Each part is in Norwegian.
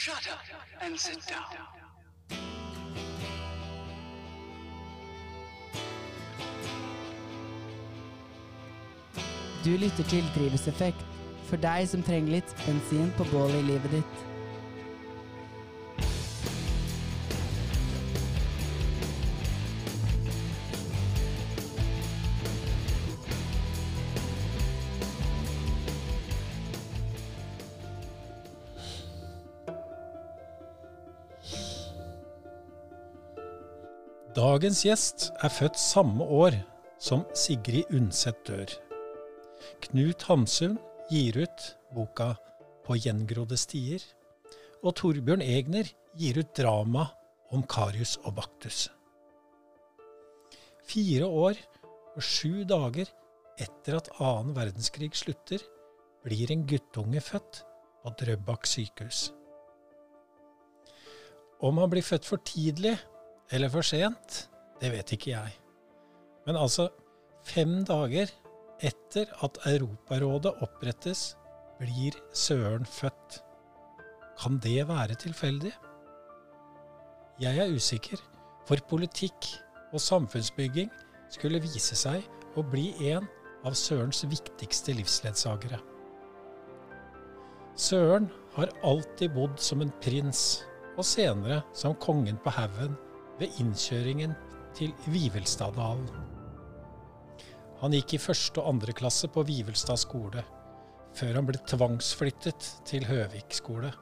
Shut up and sit down. Du lytter til Drivhuseffekt, for deg som trenger litt bensin på bålet i livet ditt. Dagens gjest er født samme år som Sigrid Undset dør. Knut Hamsun gir ut boka På gjengrodde stier, og Torbjørn Egner gir ut drama om Karius og Baktus. Fire år og sju dager etter at annen verdenskrig slutter, blir en guttunge født på Drøbak sykehus. Om han blir født for tidlig eller for sent, det vet ikke jeg. Men altså, fem dager etter at Europarådet opprettes, blir Søren født. Kan det være tilfeldig? Jeg er usikker, for politikk og samfunnsbygging skulle vise seg å bli en av Sørens viktigste livsledsagere. Søren har alltid bodd som en prins, og senere som kongen på haugen ved innkjøringen til Vivelstaddalen. Han gikk i første og andre klasse på Vivelstad skole, før han ble tvangsflyttet til Høvik skole.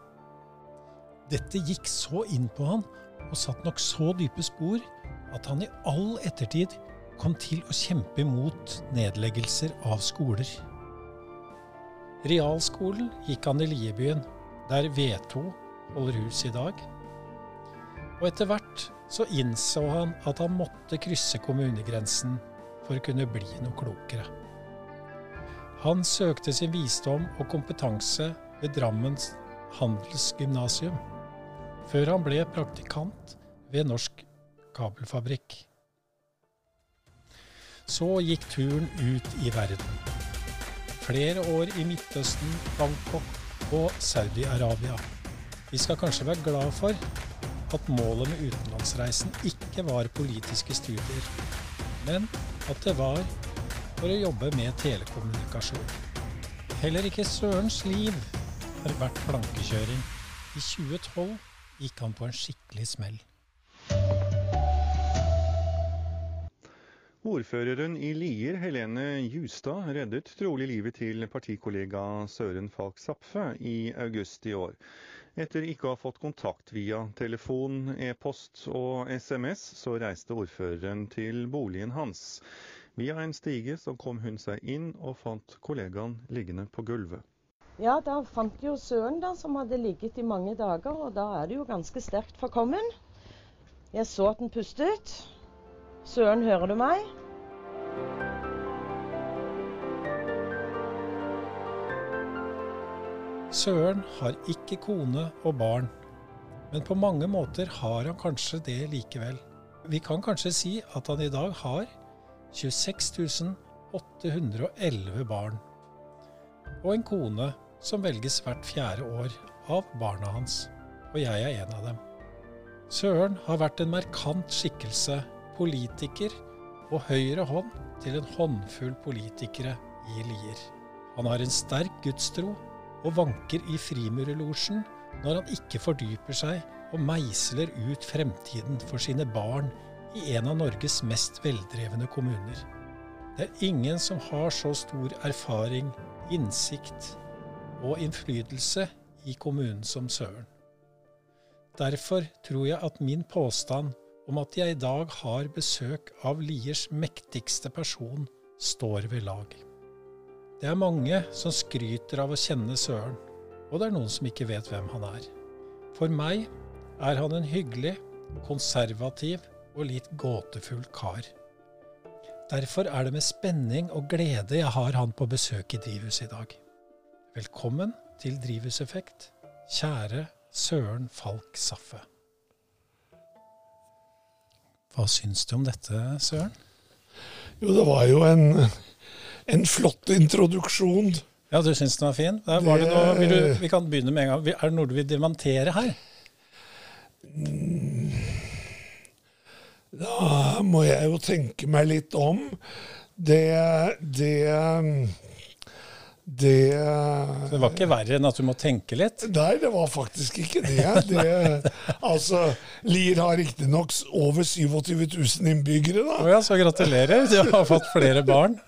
Dette gikk så inn på han og satt nok så dype spor at han i all ettertid kom til å kjempe imot nedleggelser av skoler. Realskolen gikk han i Liebyen, der V2 holder hus i dag. Og etter hvert så innså han at han måtte krysse kommunegrensen for å kunne bli noe klokere. Han søkte sin visdom og kompetanse ved Drammens handelsgymnasium, før han ble praktikant ved Norsk Kabelfabrikk. Så gikk turen ut i verden. Flere år i Midtøsten, Bangkok og Saudi-Arabia. Vi skal kanskje være glad for at målet med utenlandsreisen ikke var politiske studier, men at det var for å jobbe med telekommunikasjon. Heller ikke Sørens liv har vært plankekjøring. I 2012 gikk han på en skikkelig smell. Ordføreren i Lier, Helene Justad, reddet trolig livet til partikollega Søren Falk Zapfe i august i år. Etter ikke å ha fått kontakt via telefon, e-post og SMS, så reiste ordføreren til boligen hans. Via en stige så kom hun seg inn og fant kollegaen liggende på gulvet. Ja, da fant jo Søren, da, som hadde ligget i mange dager, og da er det jo ganske sterkt forkommen. Jeg så at den pustet. Søren, hører du meg? Søren har ikke kone og barn, men på mange måter har han kanskje det likevel. Vi kan kanskje si at han i dag har 26 811 barn, og en kone som velges hvert fjerde år av barna hans, og jeg er en av dem. Søren har vært en merkant skikkelse, politiker og høyre hånd til en håndfull politikere i Lier. Han har en sterk gudstro og vanker i Frimurerlosjen når han ikke fordyper seg og meisler ut fremtiden for sine barn i en av Norges mest veldrevne kommuner. Det er ingen som har så stor erfaring, innsikt og innflytelse i kommunen som Søren. Derfor tror jeg at min påstand om at jeg i dag har besøk av Liers mektigste person, står ved lag. Det er mange som skryter av å kjenne Søren, og det er noen som ikke vet hvem han er. For meg er han en hyggelig, konservativ og litt gåtefull kar. Derfor er det med spenning og glede jeg har han på besøk i drivhuset i dag. Velkommen til Drivhuseffekt, kjære Søren Falk Saffe. Hva syns du om dette, Søren? Jo, det var jo en, en flott introduksjon Ja, du syns den var fin? Der var det noe, vil du, vi kan begynne med en gang. Er det noe du vil dementere her? Da må jeg jo tenke meg litt om. Det Det Det Det var ikke verre enn at du må tenke litt? Nei, det var faktisk ikke det. det altså, Lier har riktignok over 27 000 innbyggere, da. Oh ja, så gratulerer. Du har fått flere barn.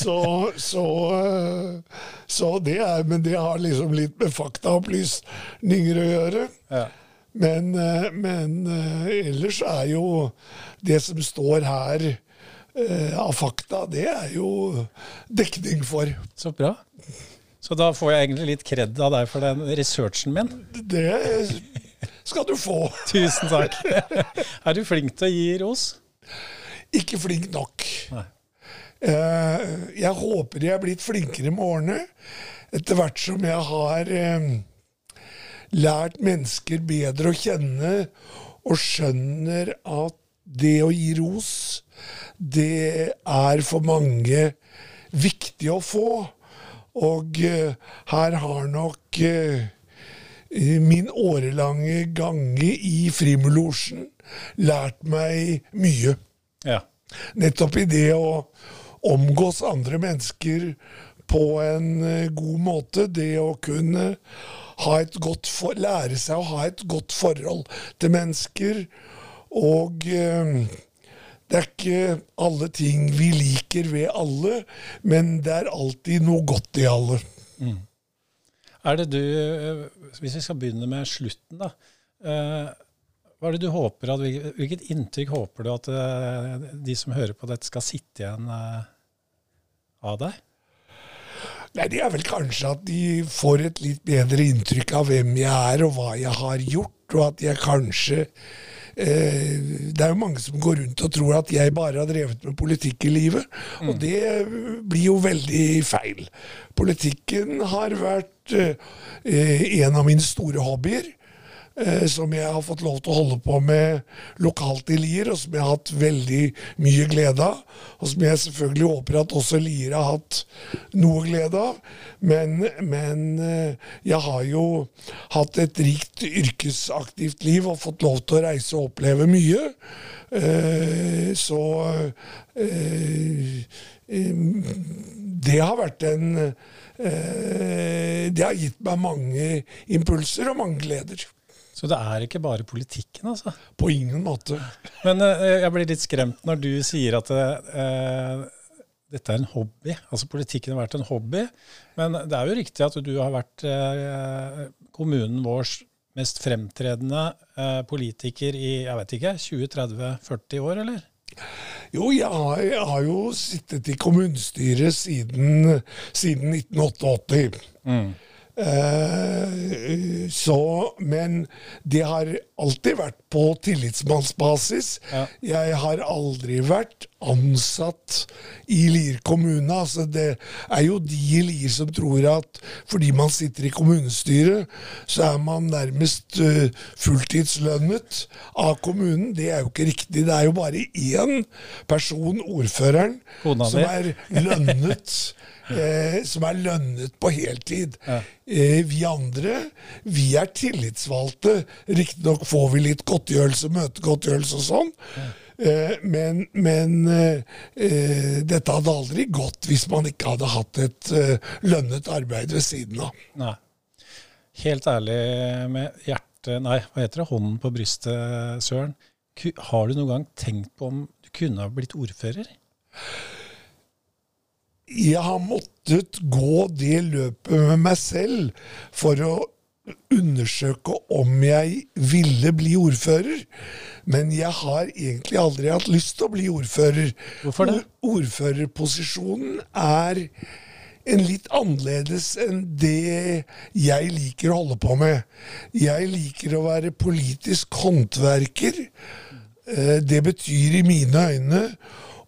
så, så, så det er Men det har liksom litt med faktaopplysninger å gjøre. Ja. Men, eh, men eh, ellers er jo det som står her av fakta, det er jo dekning for. Så bra. Så da får jeg egentlig litt kred av deg for den researchen min. Det skal du få. Tusen takk. Er du flink til å gi ros? Ikke flink nok. Nei. Jeg håper jeg er blitt flinkere med årene, etter hvert som jeg har lært mennesker bedre å kjenne og skjønner at det å gi ros, det er for mange viktig å få. Og uh, her har nok uh, min årelange gange i Frimulosjen lært meg mye. Ja. Nettopp i det å omgås andre mennesker på en uh, god måte. Det å kunne for, lære seg å ha et godt forhold til mennesker. Og eh, det er ikke alle ting vi liker ved alle, men det er alltid noe godt i alle. Mm. Er det du, eh, Hvis vi skal begynne med slutten, da. Eh, hva er det du håper at, Hvilket inntrykk håper du at eh, de som hører på dette, skal sitte igjen av deg? Nei, Det er vel kanskje at de får et litt bedre inntrykk av hvem jeg er og hva jeg har gjort, og at jeg kanskje Det er jo mange som går rundt og tror at jeg bare har drevet med politikk i livet, mm. og det blir jo veldig feil. Politikken har vært eh, en av mine store hobbyer eh, som jeg har fått lov til å holde på med lokalt i Lier, og som jeg har hatt veldig mye glede av. Og som jeg selvfølgelig håper at også Lier har hatt noe glede av. Men, men eh, jeg har jo hatt et rikt yrkesaktivt liv og fått lov til å reise og oppleve mye. Eh, så eh, det har vært en Det har gitt meg mange impulser og mange gleder. Så det er ikke bare politikken, altså? På ingen måte. Men uh, jeg blir litt skremt når du sier at uh, dette er en hobby. Altså politikken har vært en hobby. Men det er jo riktig at du har vært eh, kommunen vårs mest fremtredende politiker i jeg vet ikke, 20-30-40 år, eller? Jo, jeg har, jeg har, jo sittet i kommunestyret siden, siden 1988. Mm. Eh, så, men det har alltid vært på tillitsmannsbasis. Ja. Jeg har aldri vært ansatt i Lier kommune. Altså det er jo de i Lier som tror at fordi man sitter i kommunestyret, så er man nærmest uh, fulltidslønnet av kommunen. Det er jo ikke riktig. Det er jo bare én person, ordføreren, som er lønnet eh, som er lønnet på heltid. Ja. Eh, vi andre, vi er tillitsvalgte. Riktignok får vi litt godtgjørelse, møtegodtgjørelse og sånn. Ja. Eh, men, men eh, eh, dette hadde aldri gått hvis man ikke hadde hatt et eh, lønnet arbeid ved siden av. Nei. Helt ærlig med hjertet Nei, hva heter det? Hånden på brystet, Søren. Har du noen gang tenkt på om du kunne ha blitt ordfører? jeg har måttet gå det løpet med meg selv for å undersøke om jeg ville bli ordfører. Men jeg har egentlig aldri hatt lyst til å bli ordfører. Hvorfor det? Ordførerposisjonen er en litt annerledes enn det jeg liker å holde på med. Jeg liker å være politisk håndverker. Eh, det betyr i mine øyne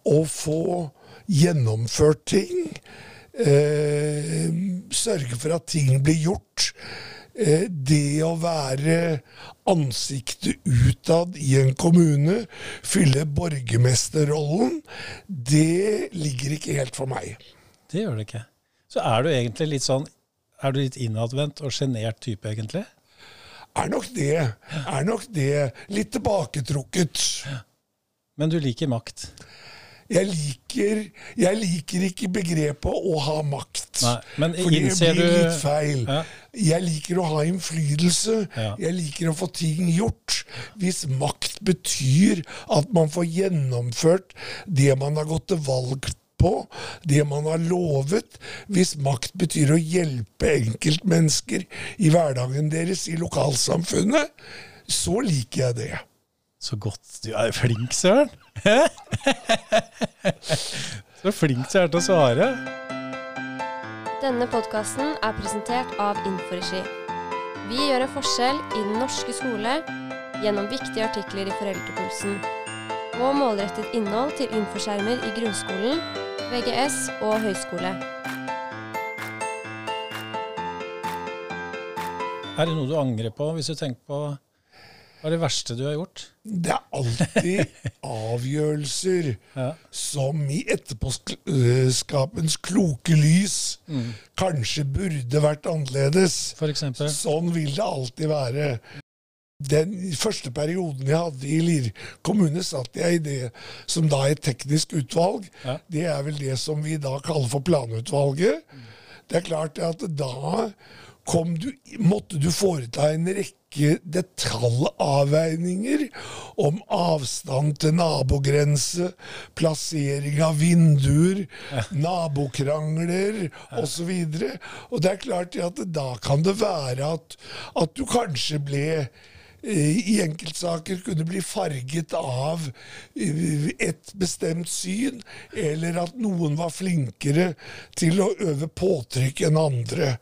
å få gjennomført ting. Eh, sørge for at ting blir gjort. Eh, det å være ansiktet utad i en kommune, fylle borgermesterrollen, det ligger ikke helt for meg. Det gjør det ikke. Så er du egentlig litt sånn Er du litt innadvendt og sjenert type, egentlig? Er nok det. Er nok det. Litt tilbaketrukket. Men du liker makt? Jeg liker, jeg liker ikke begrepet å ha makt. Nei, men for det blir du- litt feil. Ja. Jeg liker å ha innflytelse. Ja. Jeg liker å få ting gjort. Hvis makt betyr at man får gjennomført det man har gått til valg på, det man har lovet. Hvis makt betyr å hjelpe enkeltmennesker i hverdagen deres i lokalsamfunnet, så liker jeg det. Så godt du er flink, Søren! Så flink du er til å svare. Denne podkasten er presentert av Inforegi. Vi gjør en forskjell i den norske skole gjennom viktige artikler i Foreldrepulsen og målrettet innhold til infoskjermer i grunnskolen, VGS og høyskole. Er det noe du angrer på, hvis du tenker på hva er det verste du har gjort? Det er alltid avgjørelser Ja. som i etterpåskapens kloke lys kanskje burde vært annerledes. For eksempel? Sånn vil det alltid være. Den første perioden jeg hadde i Lier kommune, satt jeg i det som da er et teknisk utvalg. Ja. Det er vel det som vi da kaller for planutvalget. Det er klart at da kom du, måtte du foreta en rekke detaljavveininger om avstand til nabogrense, plassering av vinduer, nabokrangler osv. Og det er klart at da kan det være at, at du kanskje ble eh, i enkeltsaker kunne bli farget av eh, et bestemt syn, eller at noen var flinkere til å øve påtrykk enn andre.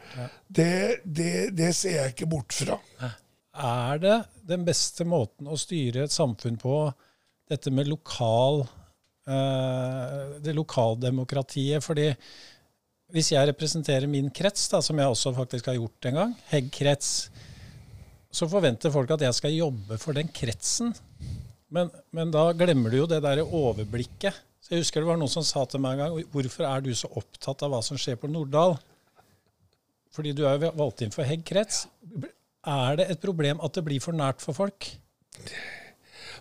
Det, det, det ser jeg ikke bort fra. Er det den beste måten å styre et samfunn på, dette med lokal eh, det lokaldemokratiet? Fordi hvis jeg representerer min krets, da, som jeg også faktisk har gjort en gang, Hegg-krets, så forventer folk at jeg skal jobbe for den kretsen. Men, men da glemmer du jo det der overblikket. Så jeg husker det var noen som sa til meg en gang hvorfor er du så opptatt av hva som skjer på Norddal? Fordi du er jo valgt inn for Hegg krets. Er det et problem at det blir for nært for folk?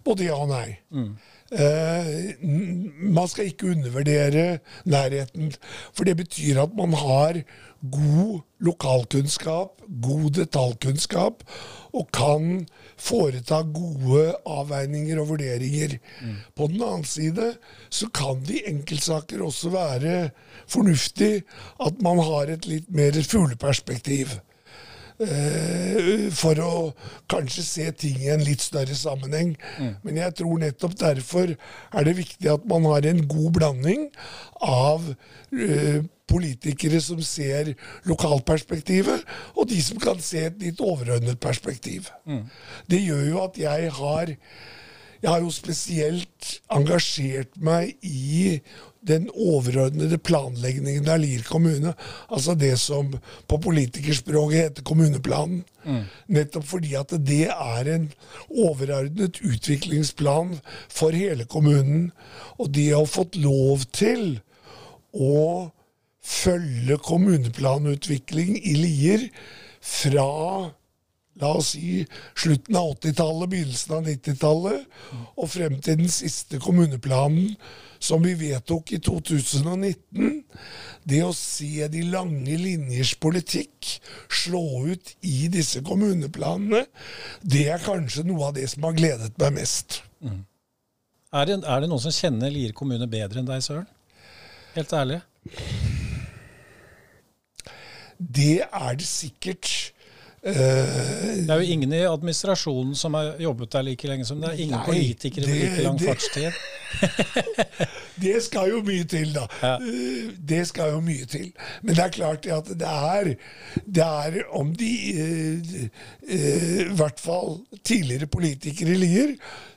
Både ja og nei. Mm. Uh, man skal ikke undervurdere nærheten, for det betyr at man har god lokalkunnskap, god detaljkunnskap, og kan foreta gode avveininger og vurderinger. På den annen side så kan det i enkeltsaker også være fornuftig at man har et litt mer fugleperspektiv. Eh, for å kanskje se ting i en litt større sammenheng. Men jeg tror nettopp derfor er det viktig at man har en god blanding av eh, politikere som ser lokalperspektivet, og de som kan se et litt overordnet perspektiv. Det gjør jo at jeg har jeg har jo spesielt engasjert meg i den overordnede planleggingen av Lier kommune. Altså det som på politikerspråket heter kommuneplanen. Nettopp fordi at det er en overordnet utviklingsplan for hele kommunen. Og de har fått lov til å følge kommuneplanutvikling i Lier fra la oss si slutten av 80-tallet, begynnelsen av 90-tallet, og frem til den siste kommuneplanen som vi vedtok i 2019. Det å se de lange linjers politikk slå ut i disse kommuneplanene, det er kanskje noe av det som har gledet meg mest. Er det, er det noen som kjenner Lier kommune bedre enn deg, Søren? Helt ærlig. Det er det sikkert. Eh, Det er jo ingen i administrasjonen som har jobbet der like lenge som det er ingen Nei, politikere med like lang fartstid. Det skal jo mye til, da. Ja. Eh, Det skal jo mye til. Men det er klart at det er, det er om de eh, eh, I hvert fall tidligere politikere i Lier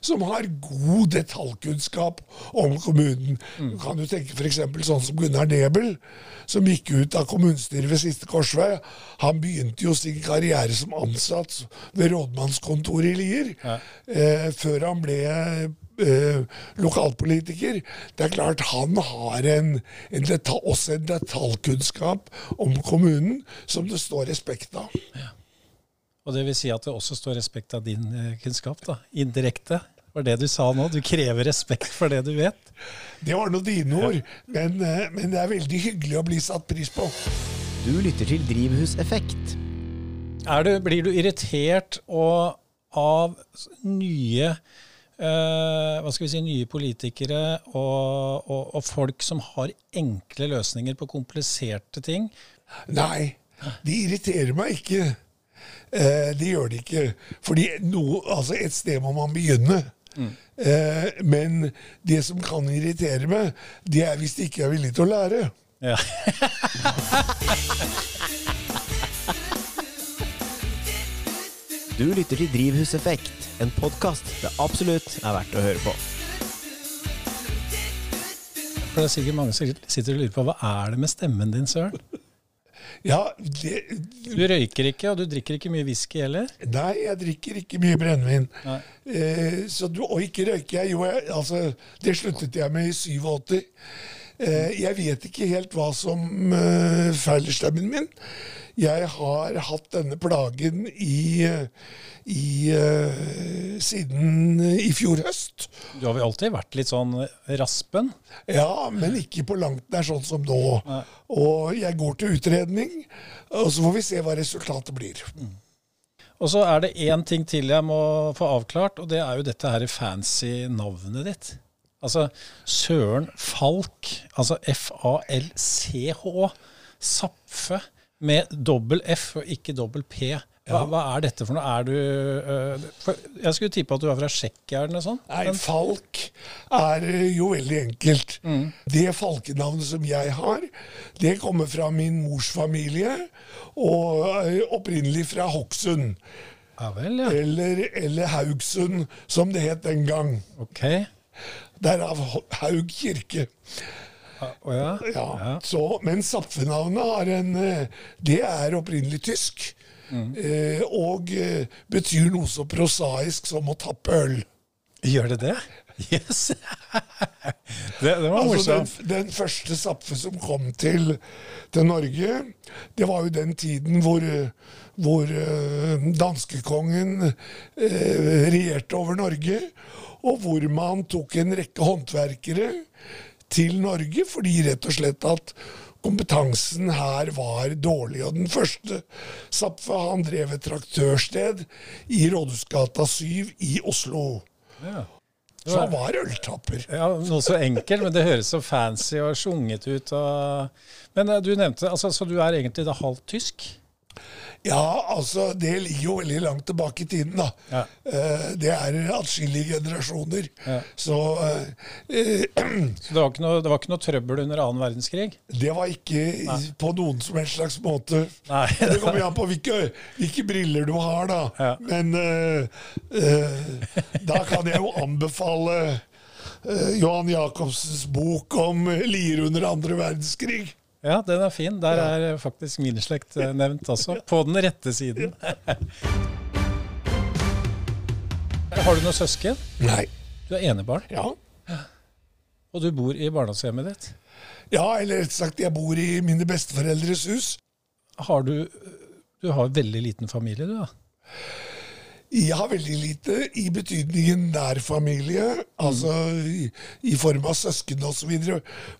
som har god detaljkunnskap om kommunen. Du kan jo tenke f.eks. sånn som Gunnar Nebel, som gikk ut av kommunestyret ved siste korsvei. Han begynte jo sin karriere som ansatt ved rådmannskontoret i Lier, eh, før han ble eh, lokalpolitiker. Det er klart han har en, en detal, også en detaljkunnskap om kommunen som det står respekt av. Og det vil si at det også står respekt av din eh, kunnskap, da. Indirekte. var det du sa nå. Du krever respekt for det du vet. Det var nå dine ord, men, eh, men det er veldig hyggelig å bli satt pris på. Du lytter til Drivhuseffekt. Er du, blir du irritert og av nye eh, hva skal vi si, nye politikere og, og, og folk som har enkle løsninger på kompliserte ting? Nei, de irriterer meg ikke. Eh, det gjør de ikke. Fordi noe, altså et sted må man begynne. Eh, men det som kan irritere meg, det er hvis de ikke er villige til å lære. Ja. Du lytter til Drivhuseffekt, en podkast det absolutt er verdt å høre på. For det er sikkert mange som sitter og lurer på hva er det med stemmen din, Søren? Ja, det, Du røyker ikke, og du drikker ikke mye whisky heller? Nei, jeg drikker ikke mye brennevin. Eh, så du, og ikke røyker jeg. Jo, jeg, altså, det sluttet jeg med i 87. Eh, jeg vet ikke helt hva som eh, feiler stemmen min. Jeg har hatt denne plagen i, i eh, siden i fjor høst. Du har vel alltid vært litt sånn raspen? Ja, men ikke på langt nær sånn som nå. Nei. Og jeg går til utredning, og så får vi se hva resultatet blir. Og så er det én ting til jeg må få avklart, og det er jo dette her fancy navnet ditt. Altså Søren Falk, altså F-A-L-C-H, Zapfe, med dobbel F og ikke dobbel P. Hva, hva er dette for noe? Er du øh, Jeg skulle tippe at du er fra Tsjekkia eller noe sånt? Nei, Falk er eh, jo veldig enkelt. Det falkenavnet som jeg har, det kommer fra min mors familie, og eh, opprinnelig fra Hokksund. ja vel, ja. Eller, eller Haugsund, som det het den gang. Ok. Derav av Haug kirke. Å ja. Ja. Så, men Zapfenavnet har en eh, Det er opprinnelig tysk. Mm. og eh, betyr noe så prosaisk som å tappe øl. Gjør det det? Yes. det, det var Altså den, morsomt. den første Zapfe som kom til, til Norge, det var jo den tiden hvor, hvor eh, danskekongen eh, regjerte over Norge, og hvor man tok en rekke håndverkere til Norge, fordi rett og slett at kompetansen her var dårlig. Og den første Zapfe han drev et traktørsted i Rådhusgata 7 i Oslo. Ja. Så han var øltapper. Ja, Noe så enkelt, men det høres så fancy og sjunget ut. Og... Men eh, du nevnte, altså, så du er egentlig da halvt tysk? Ja, altså, det ligger jo veldig langt tilbake i tiden, da. Ja. Eh, det er atskillige generasjoner. Ja. Så eh, Så det var, ikke noe, det var ikke noe trøbbel under annen verdenskrig? det var ikke Nei. på noen som helst slags måte. Nei. Det kommer an på hvilke, hvilke briller du har, da. Ja. Men uh, da kan jeg jo anbefale Johan Jacobsens bok om Lier under andre verdenskrig. Ja, den er fin. Der er faktisk min slekt eh, nevnt også. På den rette siden. Har du noen søsken? Nei. Du er enebarn, Ja. og du bor i barndomshjemmet ditt. ja, eller rett sagt, jeg bor i mine besteforeldres hus. Har du Du har veldig liten familie, du da? Jeg har veldig lite i betydningen nær familie, altså i, i form av søsken osv.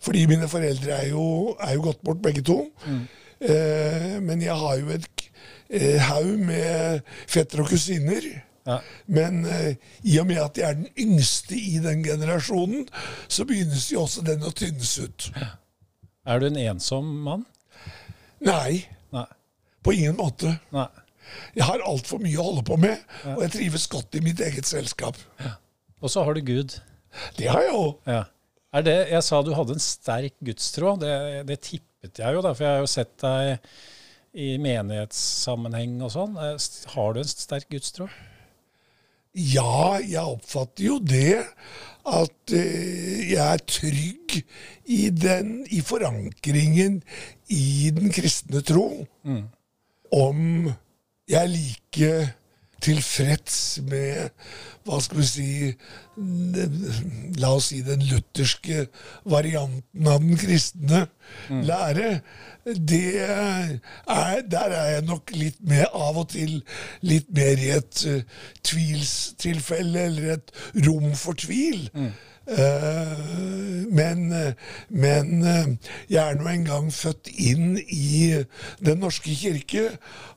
Fordi mine foreldre er jo, er jo gått bort, begge to. Eh, men jeg har jo et eh, haug med fettere og kusiner. Ja. Men eh, i og med at jeg er den yngste i den generasjonen, så begynnes jo også den å tynnes ut. Er du en ensom mann? Nei, Nei. på ingen måte. Nei. Jeg har altfor mye å holde på med, og jeg trives godt i mitt eget selskap. Og så har du Gud. Det har jeg òg. Ja. Jeg sa du hadde en sterk gudstro. Det, det tippet jeg jo, da, for jeg har jo sett deg i menighetssammenheng og sånn. Eh, Har du en sterk gudstro? Ja, jeg oppfatter jo det. At eh, jeg er trygg i, den, i forankringen i den kristne tro. Om jeg er like tilfreds med hva skal vi si den, La oss si den lutherske varianten av den kristne lære. Det er, der er jeg nok litt mer av og til litt mer i et uh, tvilstilfelle, eller et rom for tvil. Eh, men men eh, jeg er nå engang født inn i Den norske kirke,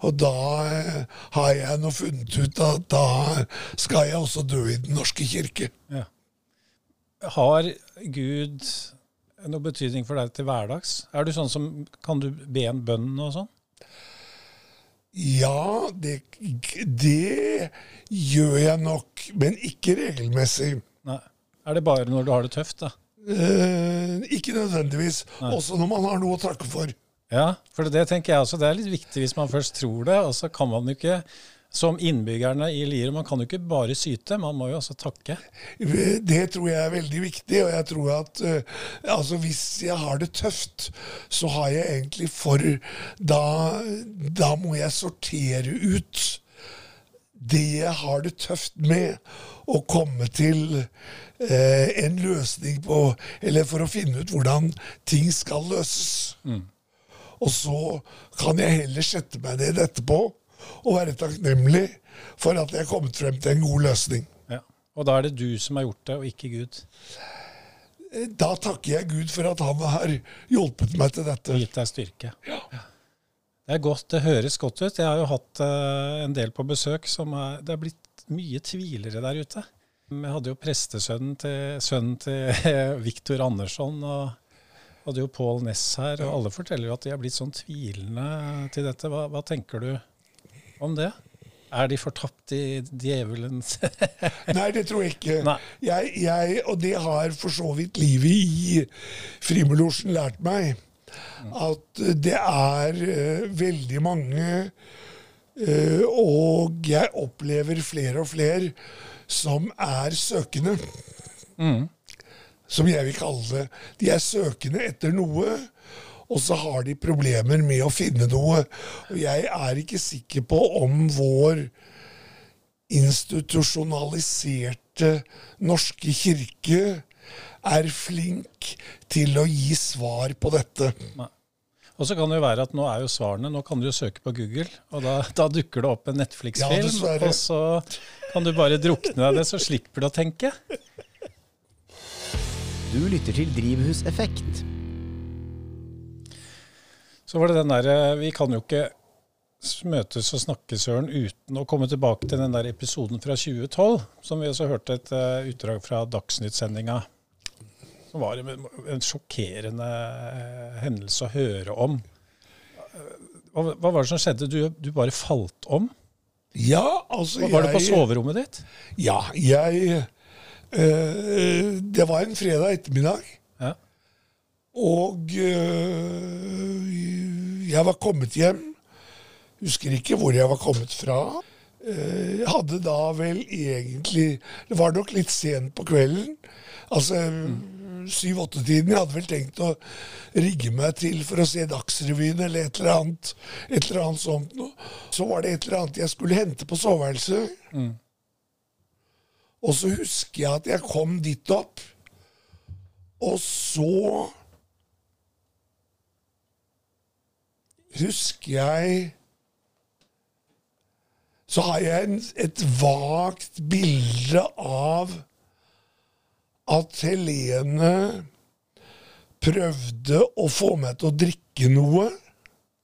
og da eh, har jeg nå funnet ut at da skal jeg også dø i Den norske kirke. Ja. Har Gud noe betydning for deg til hverdags? Er du sånn som Kan du be en bønn og sånn? Ja, det, det gjør jeg nok, men ikke regelmessig. Nei. Er det bare når du har det tøft, da? Eh, ikke nødvendigvis. Nei. Også når man har noe å takke for. Ja, for det tenker jeg også. Det er litt viktig hvis man først tror det. Og så kan man jo ikke, som innbyggerne i Lier, man kan jo ikke bare syte. Man må jo også takke. Det tror jeg er veldig viktig, og jeg tror at uh, altså hvis jeg har det tøft, så har jeg egentlig for Da, da må jeg sortere ut det jeg har det tøft med, å komme til eh, en løsning på Eller for å finne ut hvordan ting skal løses. Og så kan jeg heller sette meg ned etterpå og være takknemlig for at jeg er kommet frem til en god løsning. Ja. Og da er det du som har gjort det, og ikke Gud. Da takker jeg Gud for at han har hjulpet meg til dette. Og gitt deg styrke. Ja. er godt, det høres godt ut. Jeg har jo hatt uh, en del på besøk som er Det er blitt mye tvilere der ute. Jeg hadde jo prestesønnen til sønnen til Viktor Andersson og hadde jo Pål Næss her, og alle forteller jo at de er blitt sånn tvilende til dette. Hva, hva tenker du om det? Er de fortapt i djevelens Nei, det tror jeg ikke. Jeg, jeg, og det har for så vidt livet i Frimurlosjen lært meg. At det er eh, veldig mange eh, Og jeg opplever flere og flere som er søkende. Som jeg vil kalle det. De er søkende etter noe. Og så har de problemer med å finne noe. Og jeg er ikke sikker på om vår institusjonaliserte norske kirke er flink til å gi svar på dette. Og så kan det jo være at nå er jo svarene Nå kan du jo søke på Google, og da, da dukker det opp en Netflix-film. Ja, og så kan du bare drukne deg i det, så slipper du å tenke. Du lytter til Drivhuseffekt. Så var det den der Vi kan jo ikke møtes og snakke, Søren, uten å komme tilbake til den der episoden fra 2012, som vi også hørte et eh, utdrag fra Dagsnytt-sendinga. Som var en, en sjokkerende eh, hendelse å høre om. Hva, hva var det som skjedde? Du, du bare falt om? Ja, altså Var det på soverommet ditt? Ja, jeg øh, Det var en fredag ettermiddag. Ja. Og øh, jeg var kommet hjem. Husker ikke hvor jeg var kommet fra. Jeg hadde da vel egentlig Det var nok litt sent på kvelden. Altså syv-åtte-tiden. Jeg hadde vel tenkt å rigge meg til for å se Dagsrevyen eller et eller annet, et eller annet sånt noe. Så var det et eller annet jeg skulle hente på soveværelset. Og så husker jeg at jeg kom dit opp, og så husker jeg Så har jeg en, et vagt bilde av at Helene prøvde å få meg til å drikke noe.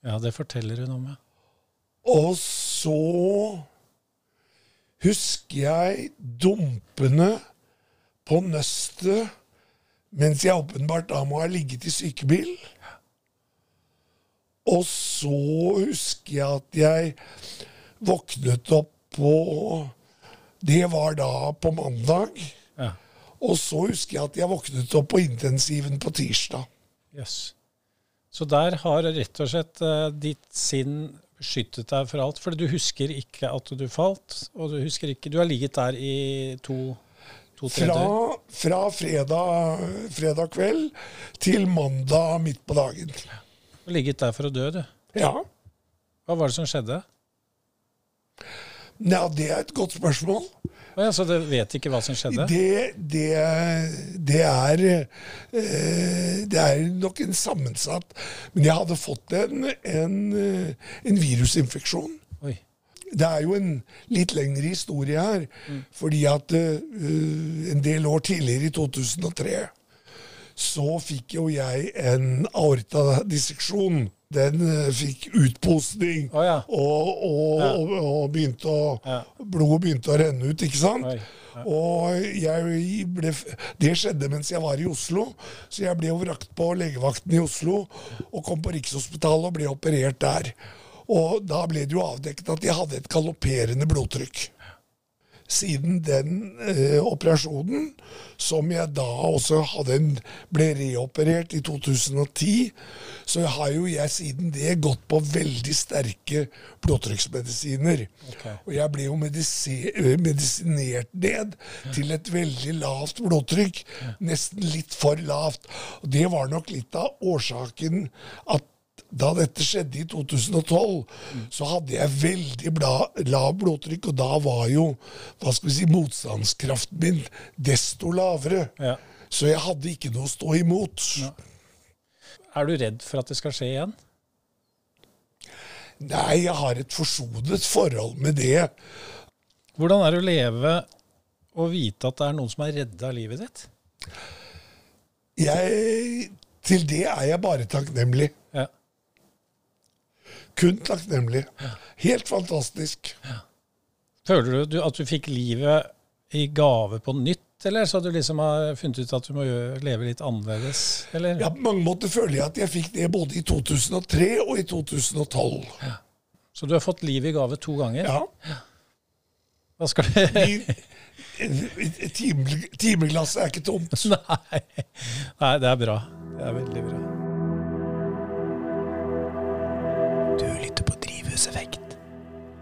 Ja, det forteller hun om, ja. Og så husker jeg dumpene på nøstet mens jeg åpenbart da må ha ligget i sykebil. Og så husker jeg at jeg våknet opp på Det var da på mandag. Og så husker jeg at jeg våknet opp på intensiven på tirsdag. Yes. Så der har rett og slett eh, ditt sinn beskyttet deg for alt. For du husker ikke at du falt, og du husker ikke Du har ligget der i to to-tre Fra, døgn. fra fredag, fredag kveld til mandag midt på dagen. Du har ligget der for å dø, du. Ja. Hva var det som skjedde? Ja, det er et godt spørsmål. Å ja, så du vet ikke hva som skjedde? Det, det, det, er eh, Det er nok en sammensatt Men jeg hadde fått en, en, eh, en virusinfeksjon. Oi. Det er jo en litt lengre historie her. Fordi at uh, en del år tidligere, i 2003, så fikk jo jeg en aortadisseksjon. Den eh, fikk utposting, oh, ja. og, og, Ja. og, og begynte å, Ja. blodet begynte å renne ut, ikke sant? Og jeg ble, det skjedde mens jeg var i Oslo, så jeg ble jo vrakt på legevakten i Oslo og kom på Rikshospitalet og ble operert der. Og da ble det jo avdekket at jeg hadde et galopperende blodtrykk. Siden den eh, operasjonen, som jeg da også hadde en, ble reoperert i 2010, så har jo jeg siden det gått på veldig sterke blodtrykksmedisiner. Og jeg ble jo eh, medisinert ned til et veldig lavt blodtrykk. Nesten litt for lavt. Og det var nok litt av årsaken at da dette skjedde i 2012, så hadde jeg veldig bla, lav blodtrykk, og da var jo hva skal vi si, motstandskraften min desto lavere. Ja. Så jeg hadde ikke noe å stå imot. Er du redd for at det skal skje igjen? Nei, jeg har et forsonet forhold med det. Hvordan er det å leve og vite at det er noen som har redda livet ditt? Jeg, til det er jeg bare takknemlig. Ja. Kun takknemlig. Helt fantastisk. Føler du at du fikk livet i gave på nytt, eller så du liksom har funnet ut at du må leve litt annerledes? Eller? Ja, på mange måter føler jeg at jeg fikk det både i 2003 og i 2012. Så du har fått livet i gave to ganger? Ja. Hva skal du Timeglasset er ikke tomt. Nei. Nei, det er bra. Det er veldig bra. På Drivhuseffekt,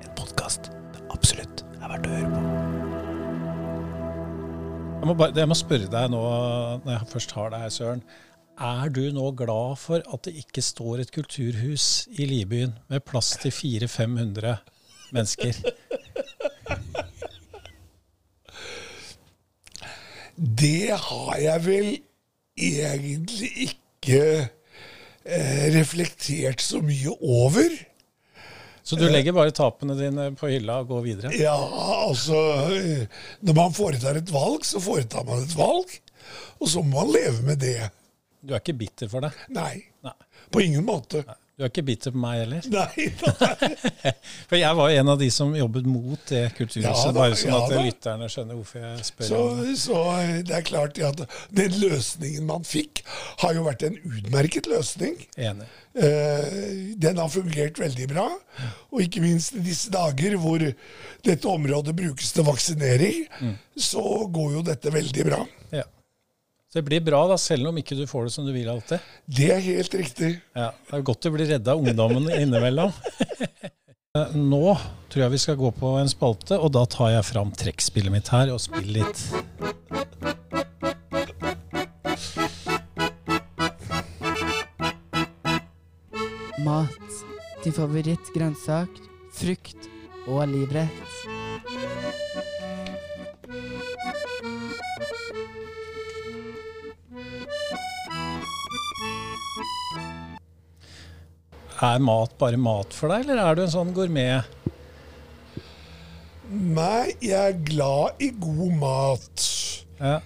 en podkast det absolutt er verdt å høre på. Jeg må, bare, jeg må spørre deg nå, når jeg først har deg her, Søren. Er du nå glad for at det ikke står et kulturhus i Libyen med plass til 400-500 mennesker? Det har jeg vel egentlig ikke eh, reflektert så mye over. Så du legger bare tapene dine på hylla og går videre? Ja, altså eh, Når man foretar et valg, så foretar man et valg. Og så må man leve med det. Du er ikke bitter for det? Nei. Nei. På ingen måte. Du er ikke bitter på meg heller? Nei. nei. For jeg var en av de som jobbet mot det kulturhuset, Ja bare sånn ja at da. lytterne skjønner hvorfor jeg spør. Så, så eh, det er klart at den løsningen man fikk, har jo vært en utmerket løsning. Enig. Eh, den har fungert veldig bra. Og ikke minst i disse dager hvor dette området brukes til vaksinering, så går jo dette veldig bra. Ja. Så det blir bra, da, selv om ikke du får det som du vil alltid. Det er helt riktig. Ja, Det er godt du blir redda av ungdommen innimellom. Eh, Nå tror jeg vi skal gå på en spalte, og da tar jeg fram trekkspillet mitt her og spiller litt. Mat. Din favorittgrønnsak, frukt og livrett. Er mat bare mat for deg, eller er du en sånn gourmet? Nei, jeg er glad i god mat. Ja.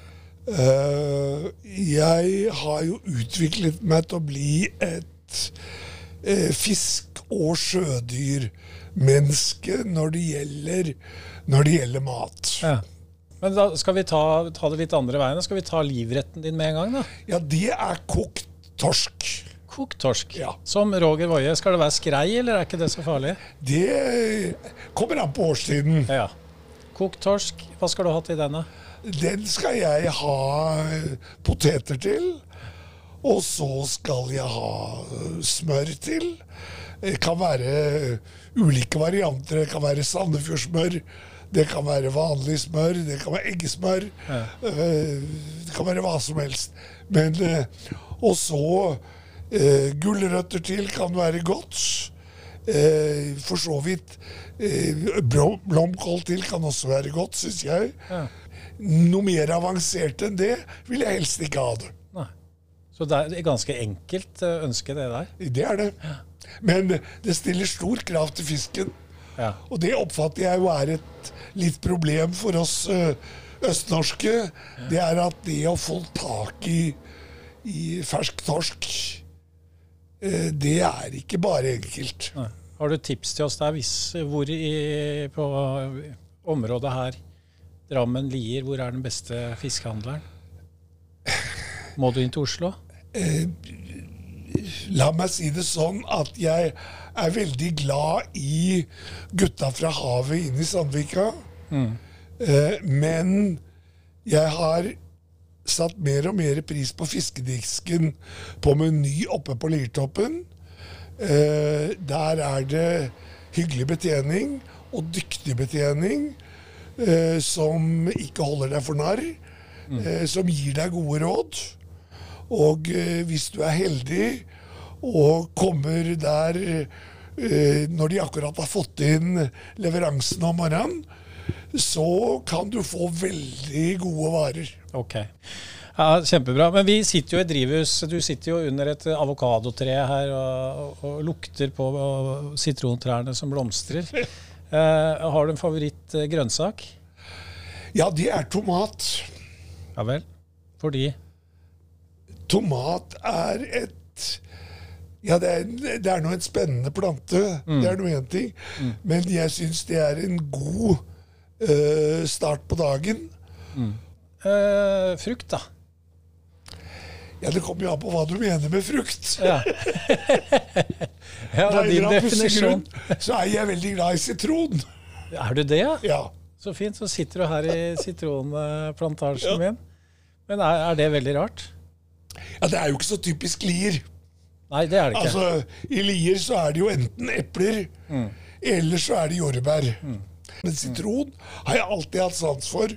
Uh, jeg har jo utviklet meg til å bli et uh, fisk- og sjødyrmenneske når det gjelder, når det gjelder mat. ja. Men da skal vi ta, ta det litt andre veien. Skal vi ta livretten din med en gang, da. Ja, det er kokt torsk. Kokt torsk. Ja. Som Roger Woie. Skal det være skrei, eller er ikke det så farlig? Det kommer an på årstiden. Ja. Kokt torsk. Hva skal du ha til denne? Den skal jeg ha poteter til. Og så skal jeg ha smør til. Det kan være ulike varianter. Det kan være Sandefjordsmør. Det kan være vanlig smør. Det kan være eggesmør. Ja. Det kan være hva som helst. Men øh, Og så øh, gulrøtter til kan være godt. Eh, for så vidt eh, blomkål til kan også være godt, syns jeg. Ja. Noe mer avansert enn det vil jeg helst ikke ha det. Nei. Så det er ganske enkelt å ønske, det der. Det er det. Men det stiller stor krav til fisken. Ja. Og det oppfatter jeg jo er et litt problem for oss ø, østnorske. Det er at det å få tak i, i fersk torsk, eh, det er ikke bare enkelt. Nei. Har du tips til oss der hvis, hvor i, på området her, Drammen, Lier, hvor er den beste fiskehandleren? Må du inn til Oslo? La meg si det sånn at jeg er veldig glad i gutta fra havet inn i Sandvika. Mm. men jeg har satt mer og mer pris på fiskedisken på Meny oppe på Liertoppen. Eh, der er det hyggelig betjening og dyktig betjening eh, som ikke holder deg for narr, eh, som gir deg gode råd. Og eh, hvis du er heldig og kommer der eh, når de akkurat har fått inn leveransen om morgenen, så kan du få veldig gode varer. Ok. Ja, Kjempebra. Men vi sitter jo i et drivhus. Du sitter jo under et avokadotre her og, og, og lukter på sitrontrærne som blomstrer. Eh, har du en favorittgrønnsak? Ja, det er tomat. Ja vel. Fordi Tomat er et ja, det er, det er nå en spennende plante. Det er nå én ting. Men jeg syns det er en god uh, start på dagen. Eh, frukt, da. Ja, Det kommer jo an på hva du mener med frukt. Ja. ja, det er din definisjon. grunn så er jeg veldig glad i sitron. Er du det, ja? Ja. Så fint. Så sitter du her i sitronplantasjen Ja. min. Men er, er det veldig rart? ja, det er jo ikke så typisk Lier. Nei, det er det ikke. Altså, I Lier så er det jo enten epler, eller så er det jordbær. Men sitron har jeg alltid hatt sans for.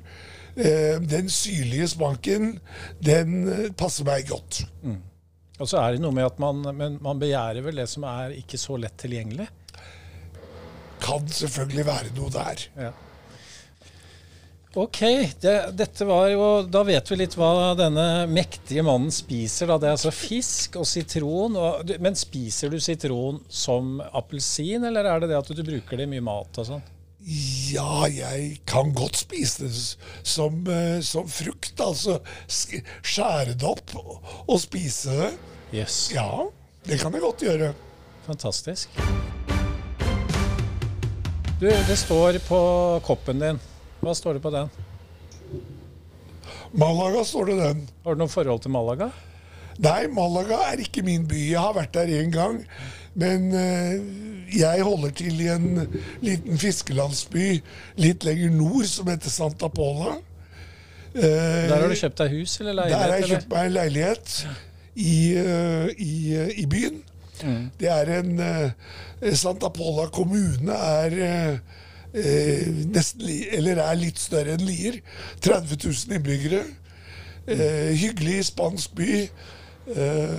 Eh, den syrlige smaken, den eh, passer meg godt. Og så er det noe med at man, men man begjærer vel det som er ikke så lett tilgjengelig. Kan selvfølgelig være noe der. Ok, det, dette var jo Da vet vi litt hva denne mektige mannen spiser. Da. Det er altså fisk og sitron. Og, men spiser du sitron som appelsin, eller er det det at du bruker det i mye mat og sånn? Ja, jeg kan godt spise det som, eh, som frukt. Altså sk- skjære det opp og, og spise det. Yes. Ja, det kan jeg godt gjøre. Fantastisk. Du, det står på koppen din. Hva står det på den? Malaga står det den. Har du noe forhold til Malaga? Nei, Malaga er ikke min by. Jeg har vært der én gang. Men eh, jeg holder til i en liten fiskelandsby litt lenger nord som heter Santa Pola. Eh, Der har du kjøpt deg hus eller leilighet? Der har jeg kjøpt meg en leilighet i, eh, i, i byen. Mm. Det er en Santa Pola kommune er nesten eller er litt større enn Lier. 30 000 innbyggere. Eh, hyggelig spansk by. Eh,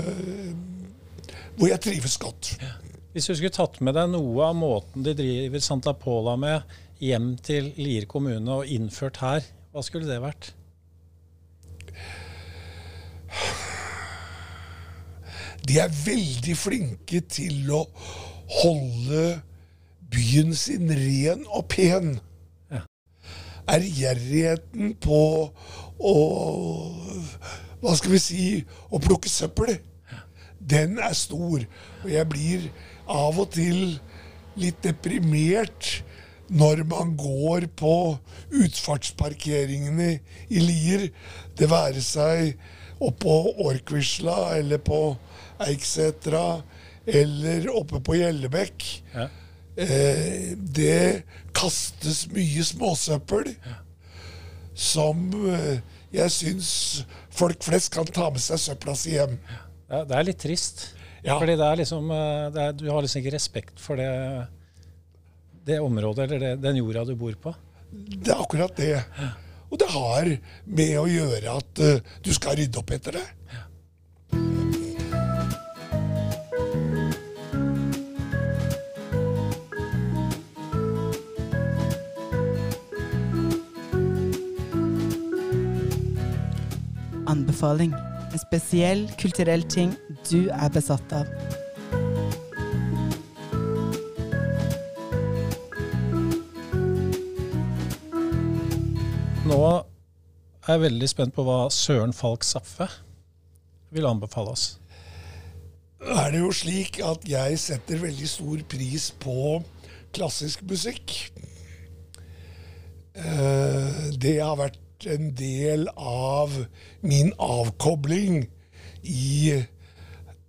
hvor jeg trives godt. Hvis du skulle tatt med deg noe av måten de driver Santa Pola med hjem til Lier kommune og innført her, hva skulle det vært? De er veldig flinke til å holde byen sin ren og pen. Ja. Ærgjerrigheten på å Hva skal vi si å plukke søppel, den er stor. Og jeg blir av og til litt deprimert når man går på utfartsparkeringene i Lier, det være seg oppå Årkvisla eller på Eiksetra eller oppe på Gjellebekk. Ja. Eh, det kastes mye småsøppel som eh, jeg syns folk flest kan ta med seg søpla si hjem. Det ja, det er litt trist. Ja. Fordi det er liksom, eh, det er, du har liksom ikke respekt for det, det området eller det, den jorda du bor på. Det er akkurat det. Og det har med å gjøre at uh, du skal rydde opp etter det. Anbefaling. En spesiell kulturell ting du er besatt av. Nå er jeg veldig spent på hva Søren Falk Saffe vil anbefale oss. er det jo slik at jeg setter veldig stor pris på klassisk musikk. Eh, Det har vært en del av min avkobling i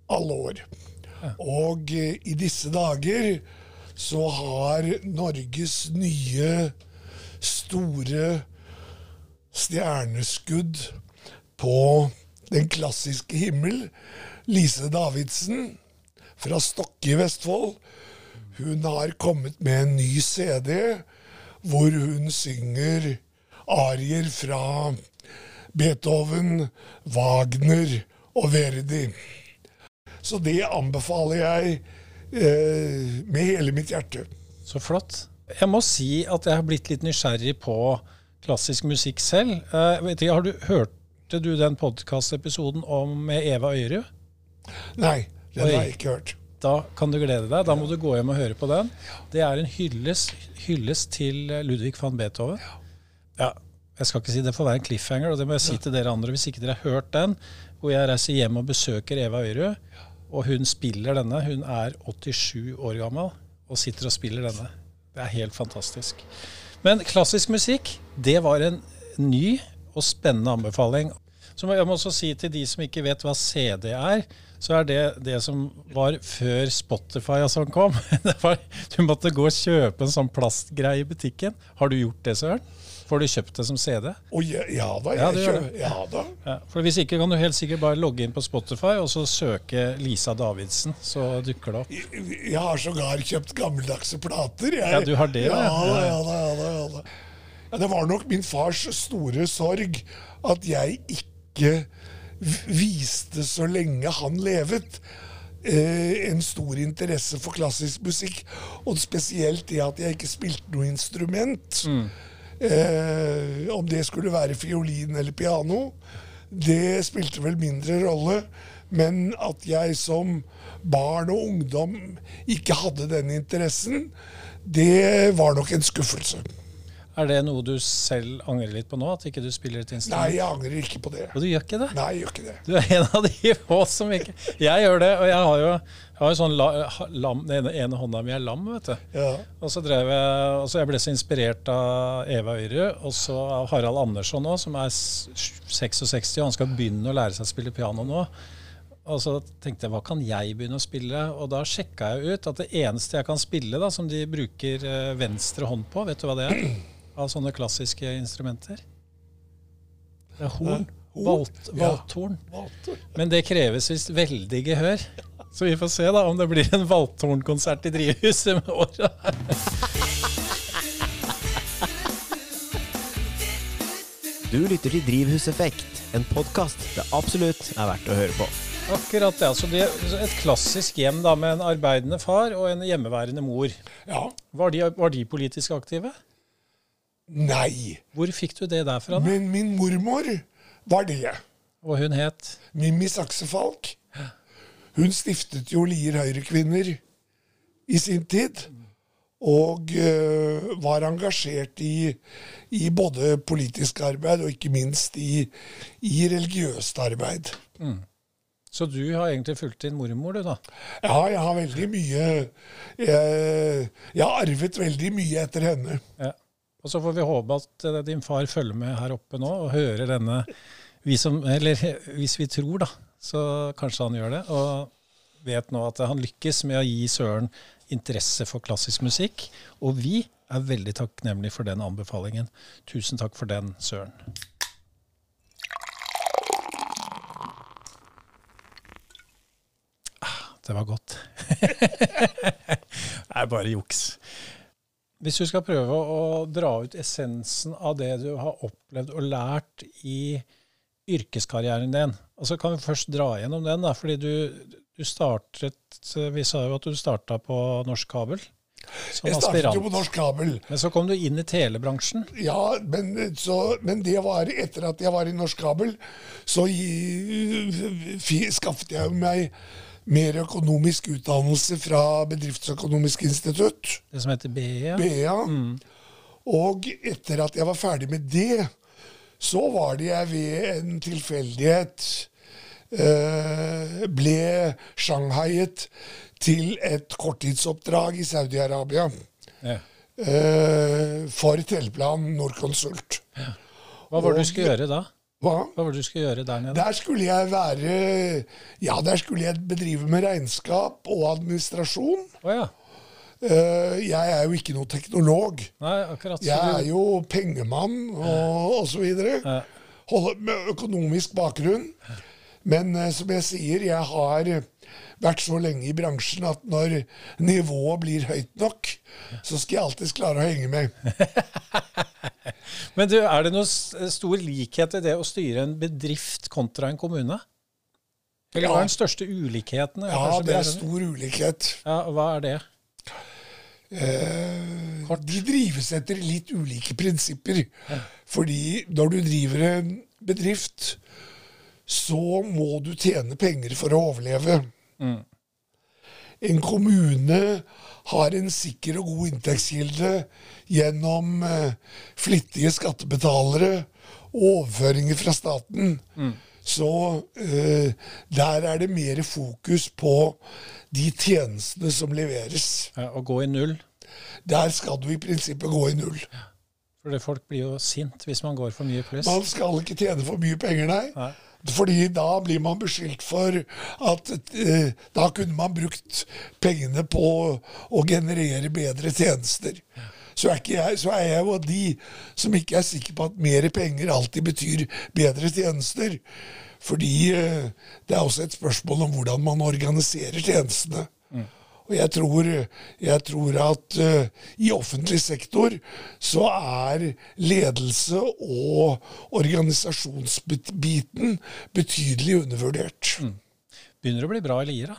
alle år. Og eh, i disse dager så har Norges nye store stjerneskudd på den klassiske himmel, Lise Davidsen fra Stokke i Vestfold. Hun har kommet med en ny CD hvor hun synger arier fra Beethoven, Wagner og Verdi. Så det anbefaler jeg eh, med hele mitt hjerte. Så flott. Jeg må si at jeg har blitt litt nysgjerrig på klassisk musikk selv. Eh, vet ikke, har du, hørte du den podkastepisoden med Eva Øyrud? Nei, den Oi. har jeg ikke hørt. Da kan du glede deg. Da må du gå hjem og høre på den. Det er en hyllest, hyllest til Ludvig van Beethoven. Ja, jeg skal ikke si Det får være en cliffhanger, og det må jeg si til dere andre hvis ikke dere har hørt den. Hvor jeg reiser hjem og besøker Eva Øyrud, og hun spiller denne. Hun er 87 år gammel og sitter og spiller denne. Det er helt fantastisk. Men klassisk musikk, det var en ny og spennende anbefaling. Så jeg må også si til de som ikke vet hva CD er, så er det det som var før Spotify og sånn kom. Var, du måtte gå og kjøpe en sånn plastgreie i butikken. Har du gjort det, Søren? Får du kjøpt det som CD? Oh, ja, ja da, Ja, det. ja da. Ja, for Hvis ikke kan du helt sikkert bare logge inn på Spotify og så søke Lisa Davidsen, så dukker det opp. Jeg, jeg har sågar kjøpt gammeldagse plater. Jeg, Ja, du har det, ja. ja. da, ja, da, ja, da, ja, det var nok min fars store sorg at jeg ikke viste så lenge han levet. Eh, en stor interesse for klassisk musikk, og spesielt det at jeg ikke spilte noe instrument. Eh, om det skulle være fiolin eller piano, det spilte vel mindre rolle. Men at jeg som barn og ungdom ikke hadde den interessen, det var nok en skuffelse. Er det noe du selv angrer litt på nå? At ikke du spiller et instrument? Nei, jeg angrer ikke på det. Og du gjør ikke det? Nei, jeg gjør ikke det. Du er en av de få som ikke Jeg gjør det, og jeg har jo, jeg har jo sånn la, lam, Den ene, hånda mi er lam, vet du. Ja. Og så drev jeg, og så jeg ble så inspirert av Eva Øyre, og så av Harald Andersson nå, som er 66, og han skal begynne å lære seg å spille piano nå. Og så tenkte jeg, hva kan jeg begynne å spille? Og da sjekka jeg ut at det eneste jeg kan spille, da, som de bruker eh, venstre hånd på, vet du hva det er? Av sånne klassiske instrumenter? Det er horn. Valthorn. Valt, Ja. Men det kreves visst veldig gehør. Så vi får se da om det blir en valthornkonsert i Drivhuset med åra. Du lytter til Drivhuseffekt, en podkast det absolutt er verdt å høre på. Akkurat det. altså det. Et klassisk hjem da med en arbeidende far og en hjemmeværende mor. ja. Var de, var de politisk aktive? Nei. Hvor fikk du det derfra? da? Men min mormor var det. Og hun het Mimmi Saksefalk. Hun stiftet jo Lier Høyrekvinner i sin tid. Og uh, var engasjert i, i både politisk arbeid og ikke minst i, i religiøst arbeid. Så du har egentlig fulgt din mormor, du, da? Ja, jeg har veldig mye Jeg, jeg har arvet veldig mye etter henne. Ja. Og så får vi håpe at eh, din far følger med her oppe nå og hører denne vi som, Eller hvis vi tror, da, så kanskje han gjør det. Og vet nå at han lykkes med å gi Søren interesse for klassisk musikk. Og vi er veldig takknemlige for den anbefalingen. Tusen takk for den, Søren. Ah, Det var godt. Det er bare juks. Hvis du skal prøve å dra ut essensen av det du har opplevd og lært i yrkeskarrieren din, og så kan vi først dra gjennom den, da, fordi du, du startet Vi sa jo at du starta på Norsk Kabel. som Jeg startet jo på. Norsk Kabel. Men så kom du inn i telebransjen. Ja, men, så, men det var etter at jeg var i Norsk Kabel, så gi- skaffet jeg meg mer økonomisk utdannelse fra Bedriftsøkonomisk institutt, Det som heter BE. BA. Og etter at jeg var ferdig med det, så var det jeg ved en tilfeldighet eh, ble shanghaiet til et korttidsoppdrag i Saudi-Arabia Ja. eh, for Teleplan Norconsult. Hva var det du skulle gjøre da? Hva? Hva var det du skulle gjøre der nede? Der skulle jeg være Ja, der skulle jeg bedrive med regnskap og administrasjon. Oh, ja. Eh, jeg er jo ikke noe teknolog. Nei, akkurat. Jeg er jo pengemann og osv. Ja. Holder med økonomisk bakgrunn. Men eh, som jeg sier, jeg har vært så lenge i bransjen at når nivået blir høyt nok, så skal jeg alltids klare å henge med. Men du, er det noe stor likhet i det å styre en bedrift kontra en kommune? Eller hva er den største ulikheten? Ja, det er stor ulikhet. Ja, hva er det? Eh, de drives etter litt ulike prinsipper. Fordi når du driver en bedrift, så må du tjene penger for å overleve. Mm. En kommune har en sikker og god inntektskilde gjennom eh, flittige skattebetalere og overføringer fra staten. Så eh, der er det mer fokus på de tjenestene som leveres. Ja, og gå i null? Der skal du i prinsippet gå i null. For det folk blir jo sint hvis man går for mye pluss. Man skal ikke tjene for mye penger, nei. Nei. Fordi da blir man beskyldt for at eh, da kunne man brukt pengene på å generere bedre tjenester. Så er, jeg, så er jeg jo av de som ikke er sikker på at mer penger alltid betyr bedre tjenester. Fordi eh, det er også et spørsmål om hvordan man organiserer tjenestene. Og jeg tror, jeg tror at uh, i offentlig sektor så er ledelse og organisasjonsbiten betydelig undervurdert. Begynner å bli bra i Lier, da.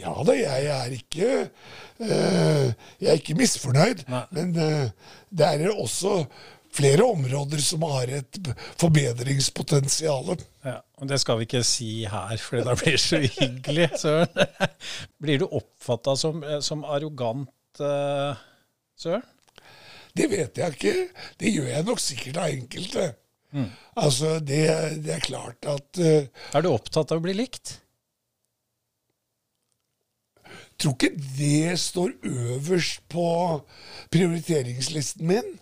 Ja da, jeg er ikke eh, Jeg er ikke misfornøyd, Nei. men eh, det er også flere områder som har et forbedringspotensial. Ja, og Det skal vi ikke si her, for da blir det så hyggelig. Søren. Blir du oppfatta som, eh, som arrogant, eh, Søren? Det vet jeg ikke. Det gjør jeg nok sikkert av enkelte. Altså, det, det er klart at uh, Er du opptatt av å bli likt? Tror ikke det står øverst på prioriteringslisten min.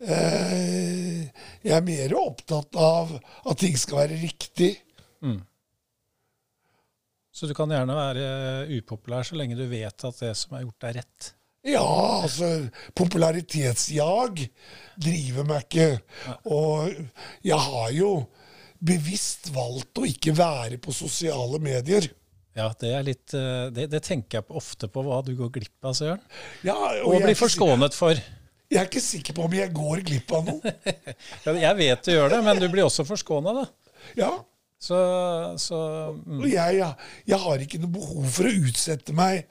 Eh, jeg er mer opptatt av at ting skal være riktig. Så du kan gjerne være upopulær så lenge du vet at det som er gjort, er rett. Ja, altså Popularitetsjag driver meg ikke. Og jeg har jo bevisst valgt å ikke være på sosiale medier. Ja, det er litt eh, Det, det tenker jeg ofte på hva du går glipp av, Søren. Ja, Og er blir forskånet for. jeg er ikke sikker på om jeg går glipp av noe. Jeg vet du gjør det, men du blir også forskåna, da. Ja, Så, så mm. Og jeg, jeg har ikke noe behov for å utsette meg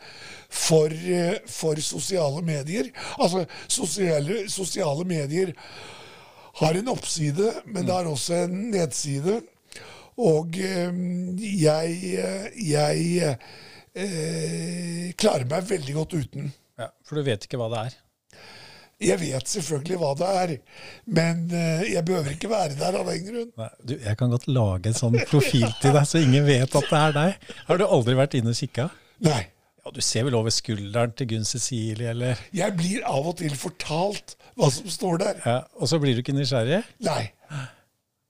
for, eh, for sosiale medier. Altså, sosiale, sosiale medier har en oppside, men det har også en nedside. Og eh, jeg, jeg eh, klarer meg veldig godt uten. ja, For du vet ikke hva det er. Jeg vet selvfølgelig hva det er, men eh, jeg behøver ikke være der av den grunn. Nei, du, jeg kan godt lage en sånn profil til deg, så ingen vet at det er deg. Har du aldri vært inne og kikka? Nei. Ja, du ser vel over skulderen til Gunn Cecilie, eller Jeg blir av og til fortalt hva som står der. ja, Og så blir du ikke nysgjerrig? Nei.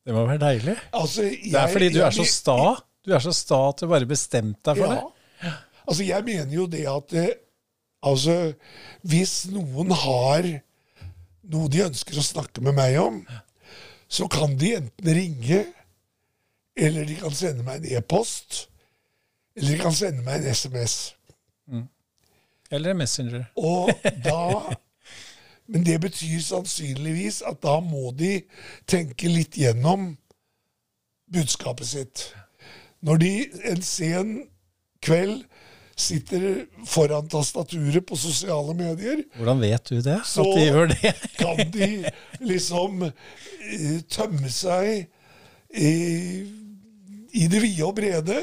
Det må være deilig. Altså, Det er fordi du er så sta. Du er så sta at du bare bestemte deg for det. Altså, jeg mener jo det at eh, altså, hvis noen har noe de ønsker å snakke med meg om, så kan de enten ringe, eller de kan sende meg en e-post, eller de kan sende meg en SMS. Eller Messenger. Og da Men det betyr sannsynligvis at da må de tenke litt gjennom budskapet sitt. Når de en sen kveld sitter foran tastaturet på sosiale medier, Hvordan vet du det? Så- at de gjør det? kan de liksom eh, tømme seg i, i det vide og brede,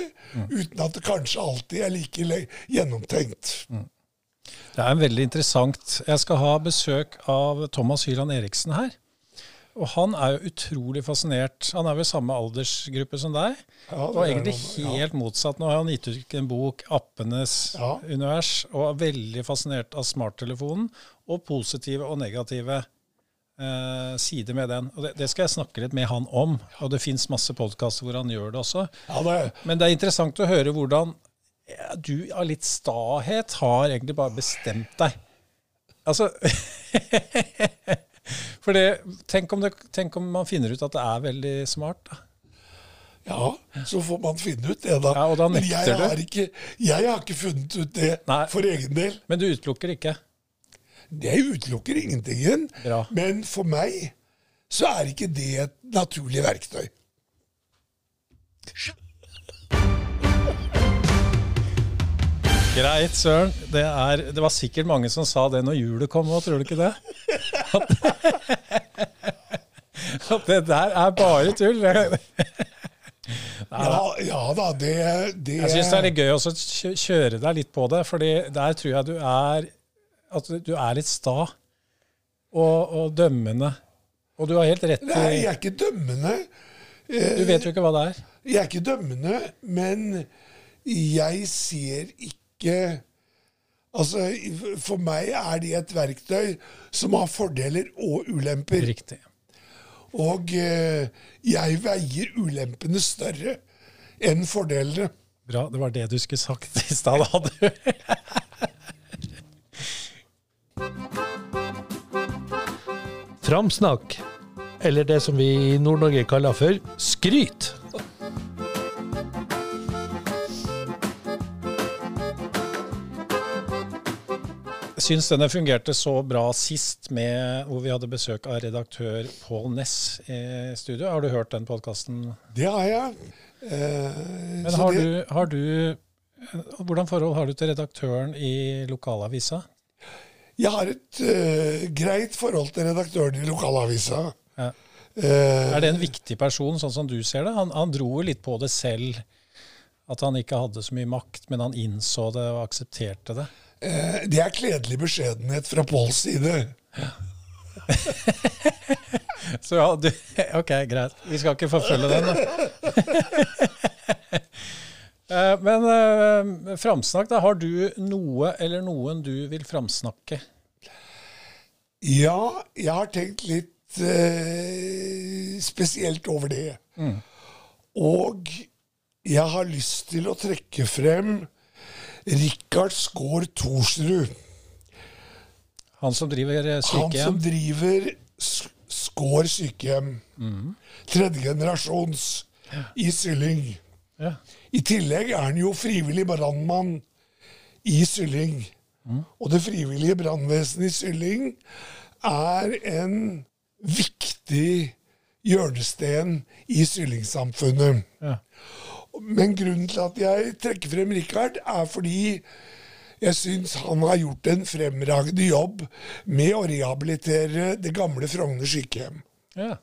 uten at det kanskje alltid er like gjennomtenkt. gjennomtenkt. Det er veldig interessant. Jeg skal ha besøk av Thomas Hyland Eriksen her. Og han er jo utrolig fascinert. Han er vel samme aldersgruppe som deg. Ja, Og egentlig helt ja. motsatt. Nå har han gitt ut en bok, 'Appenes Ja. univers', og er veldig fascinert av smarttelefonen og positive og negative eh, sider med den. Og det, det skal jeg snakke litt med han om. Og det fins masse podkaster hvor han gjør det også. Ja, det Men det er interessant å høre hvordan du av litt stahet har egentlig bare bestemt deg. Altså For det, tenk, om det, tenk om man finner ut at det er veldig smart. da. ja, så får man finne ut det, da. Ja, og da Men jeg har, ikke, jeg har ikke funnet ut det Nei. for egen del. Men du utelukker ikke. Det utelukker ingenting. Bra. Men for meg så er ikke det et naturlig verktøy. Greit, søren. Det, er, det var sikkert mange som sa det når julet kom òg, tror du ikke det? At, at det der er bare tull. Ja, ja da, det, det Jeg syns det er litt gøy også å kjøre deg litt på det, fordi der tror jeg du er at du er litt sta og, og dømmende. Og du har helt rett Nei, jeg er ikke dømmende. Du vet jo ikke hva det er. Jeg er ikke dømmende, men jeg ser ikke Altså, for meg er det et verktøy som har fordeler og ulemper. Riktig. Og eh, jeg veier ulempene større enn fordelene. Bra. Det var det du skulle sagt i stad, da, du. Framsnakk, eller det som vi i Nord-Norge kaller for skryt. Syns denne fungerte så bra sist, med, hvor vi hadde besøk av redaktør Pål Ness i studio. Har du hørt den podkasten? Det har jeg. Eh, Men har det- du, har du Hvordan forhold har du til redaktøren i lokalavisa? Jeg har et uh, greit forhold til redaktøren i lokalavisa. Ja. Uh, Er det en viktig person, sånn som du ser det? Han, han dro jo litt på det selv, at han ikke hadde så mye makt, men han innså det og aksepterte det. Eh, det er kledelig beskjedenhet fra Påls side. Så ja, du, ok, greit. Vi skal ikke forfølge den, da. Eh, Men eh, framsnakk, da. Har du noe eller noen du vil framsnakke? Ja, jeg har tenkt litt eh, spesielt over det. Og jeg har lyst til å trekke frem Rikard Skaar Thorsrud. Han som driver sykehjem? Han som driver Skaar sykehjem. Tredje generasjons i Sylling. Ja. I tillegg er han jo frivillig brannmann i Sylling. Og det frivillige brannvesenet i Sylling er en viktig hjørnesten i Sylling-samfunnet. Ja. Men grunnen til at jeg trekker frem Richard, er fordi jeg syns han har gjort en fremragende jobb med å rehabilitere det gamle Frogner sykehjem. ja.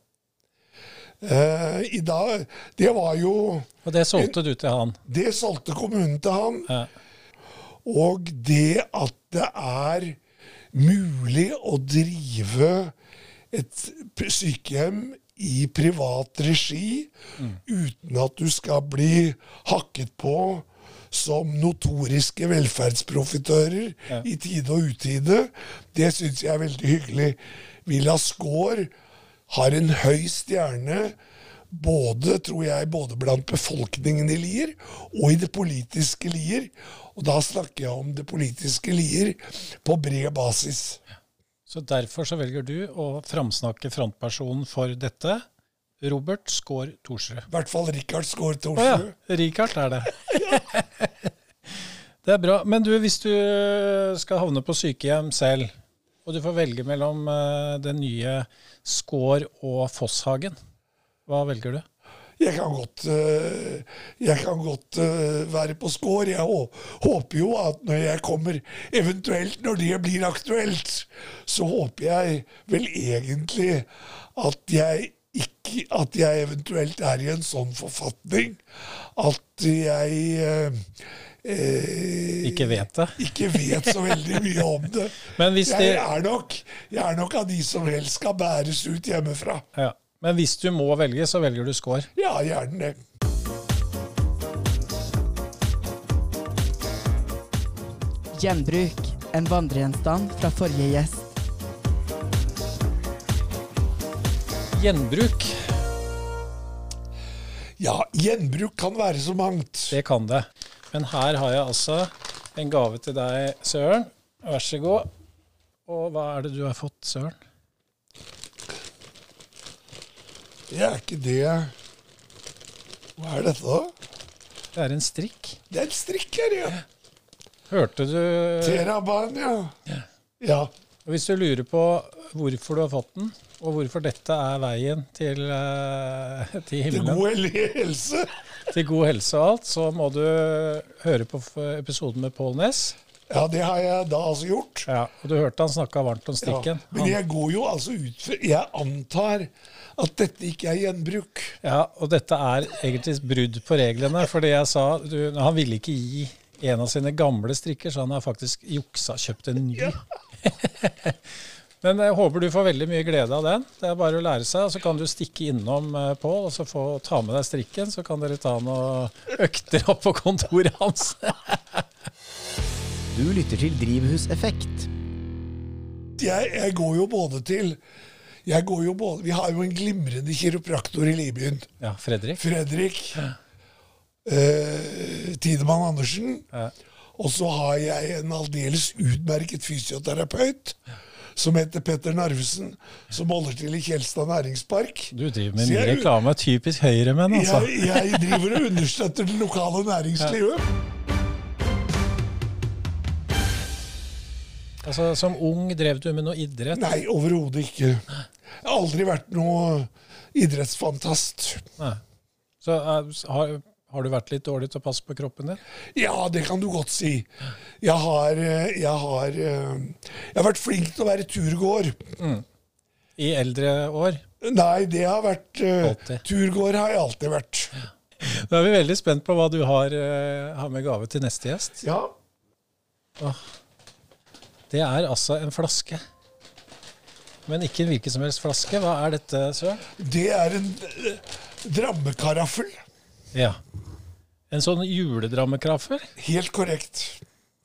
Uh, I dag, Det var jo Og det solgte du til han? Det solgte kommunen til han. Ja. Og det at det er mulig å drive et sykehjem i privat regi uten at du skal bli hakket på som notoriske velferdsprofitører Ja. i tide og utide, det syns jeg er veldig hyggelig. Villa Skaar har en høy stjerne både, tror jeg, både blant befolkningen i Lier og i det politiske Lier. Og da snakker jeg om det politiske Lier på bred basis. Så derfor så velger du å framsnakke frontpersonen for dette, Robert Skaar Thorsrud. I hvert fall Rikard Skaar Å ja, Thorsrud. Richard er det. det er bra. Men du, hvis du skal havne på sykehjem selv, og du får velge mellom eh, den nye Skaar og Fosshagen, hva velger du? Jeg kan godt, eh, jeg kan godt eh, være på score. Jeg håper jo at når jeg kommer, eventuelt når det blir aktuelt, så håper jeg vel egentlig at jeg ikke At jeg eventuelt er i en sånn forfatning at jeg eh, Ikke vet det. ikke vet så veldig mye om det. Men hvis jeg, er nok, jeg er nok av de som helst skal bæres ut hjemmefra. Ja. Men hvis du må velge, så velger du score. Ja, gjerne det. Gjenbruk. En vandregjenstand fra forrige gjest. Gjenbruk, Ja, gjenbruk kan være så mangt. det kan det. Men her har jeg altså en gave til deg, Søren. Vær så god. Og hva er det du har fått, Søren? Det er ikke det Hva er dette, da? Det er en strikk. Det er en strikk her, ja. Hørte du Teraban, ja. Ja. ja. Hvis du lurer på hvorfor du har fått den, og hvorfor dette er veien til, til til Til god helse. til god helse og alt, så må du høre på episoden med Pål Næss. Ja, det har jeg da altså gjort. Ja, og du hørte han snakka varmt om Ja. strikken. Men jeg går jo altså ut fra Jeg antar at dette ikke er gjenbruk. Ja, og dette er egentlig brudd på reglene. For det jeg sa, du, han ville ikke gi en av sine gamle strikker, så han har faktisk juksa kjøpt en ny. Men jeg håper du får veldig mye glede av den. Det er bare å lære seg. og Så kan du stikke innom på Pål og så få ta med deg strikken. Så kan dere ta noen økter opp på kontoret hans. Du lytter til Drivhuseffekt. Jeg, jeg går jo både til jeg går jo både, Vi har jo en glimrende kiropraktor i Libyen. Ja, Fredrik. Fredrik eh, Tidemann Andersen. Ja. Og så har jeg en aldeles utmerket fysioterapeut som heter Petter Narvesen, som holder til i Kjelstad næringspark. Du driver med mye reklame. Typisk høyremenn, altså. Jeg, jeg driver og understøtter det lokale næringslivet. Altså. Som ung drev du med noe idrett? Nei, overhodet ikke. Jeg har aldri vært noe idrettsfantast. Nei. Så eh, har, har du vært litt dårlig til å passe på kroppen din? Ja, det kan du godt si. Jeg har, eh, jeg har, eh, jeg har vært flink til å være turgåer. I eldre år? Nei, det har vært uh, Turgåer har jeg alltid vært. Da er vi veldig spent på hva du har, uh, har med gave til neste gjest. Ja. Det er altså en flaske. Men ikke en hvilken som helst flaske. Hva er dette, Søren? Det er en eh, drammekaraffel. Ja. En sånn juledrammekaraffel? Helt korrekt.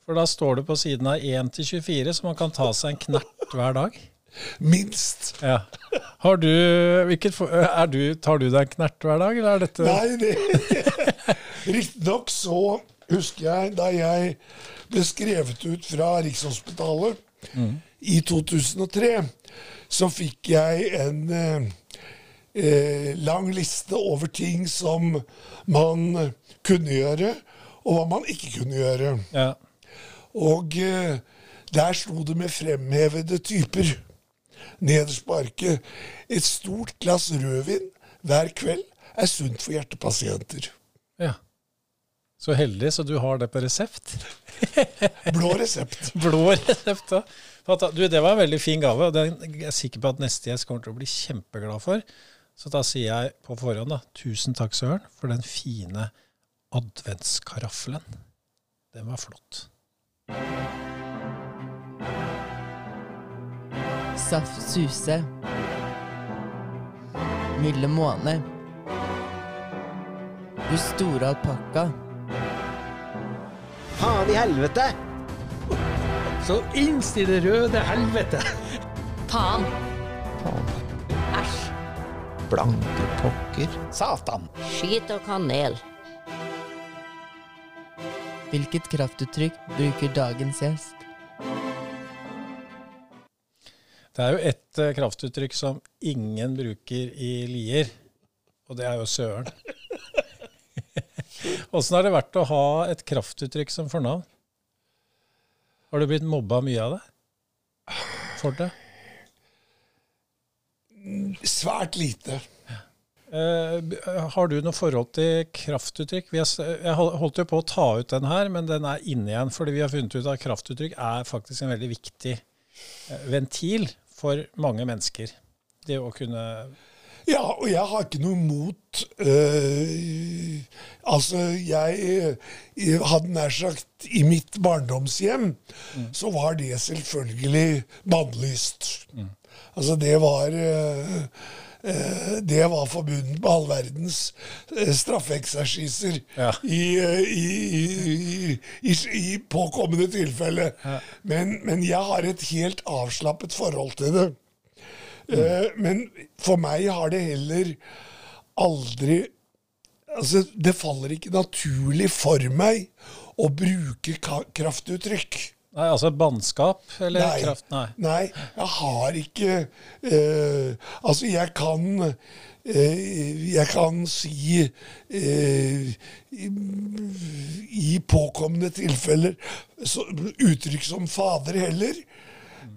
For da står det på siden av 1 til 24, så man kan ta seg en knert hver dag. Minst. Ja. Har du, hvilket, er du, tar du deg en knert hver dag, eller er dette Nei, det Riktignok så husker jeg da jeg ble skrevet ut fra Rikshospitalet i 2003, så fikk jeg en eh, eh, lang liste over ting som man kunne gjøre, og hva man ikke kunne gjøre. Ja. Og eh, der sto det med fremhevede typer nederst på arket. Et stort glass rødvin hver kveld er sunt for hjertepasienter. ja. Så heldig, så du har det på resept. Blå resept. Blå resept, ja. Du, det var en veldig fin gave, og den er jeg sikker på at neste gjest kommer til å bli kjempeglad for. Så da sier jeg på forhånd da, tusen takk, Søren, for den fine adventskaraffelen. Den var flott. Saft Suse. Milde Måne. Du store alpakka. Faen i helvete! Så innst i det røde helvete. Faen. Æsj. Blanke pokker. Satan. Skit og kanel. Hvilket kraftuttrykk bruker dagens gjest? Det er jo ett eh, kraftuttrykk som ingen bruker i Lier, og det er jo søren. Åssen har det vært å ha et kraftuttrykk som fornavn? Har du blitt mobba mye av det? For det? Svært lite. Uh, har du noe forhold til kraftuttrykk? Vi har, jeg holdt jo på å ta ut den her, men den er inne igjen. Fordi vi har funnet ut at kraftuttrykk er faktisk en veldig viktig eh, ventil for mange mennesker. Det å kunne Ja, og jeg har ikke noe mot øh, Altså, jeg, jeg hadde nær sagt I mitt barndomshjem så var det selvfølgelig bannlyst. Altså, det var øh, øh, det var forbundet med all verdens straffeeksersiser Ja. i, i, i, i, påkommende tilfelle. Men, men jeg har et helt avslappet forhold til det. Eh, men for meg har det heller aldri Altså, det faller ikke naturlig for meg å bruke kraftuttrykk. Nei, altså bannskap eller Nei. kraft? Nei. Nei, jeg har ikke eh, Altså, jeg kan eh, Jeg kan si eh, i, i påkommende tilfeller så, uttrykk som fader heller.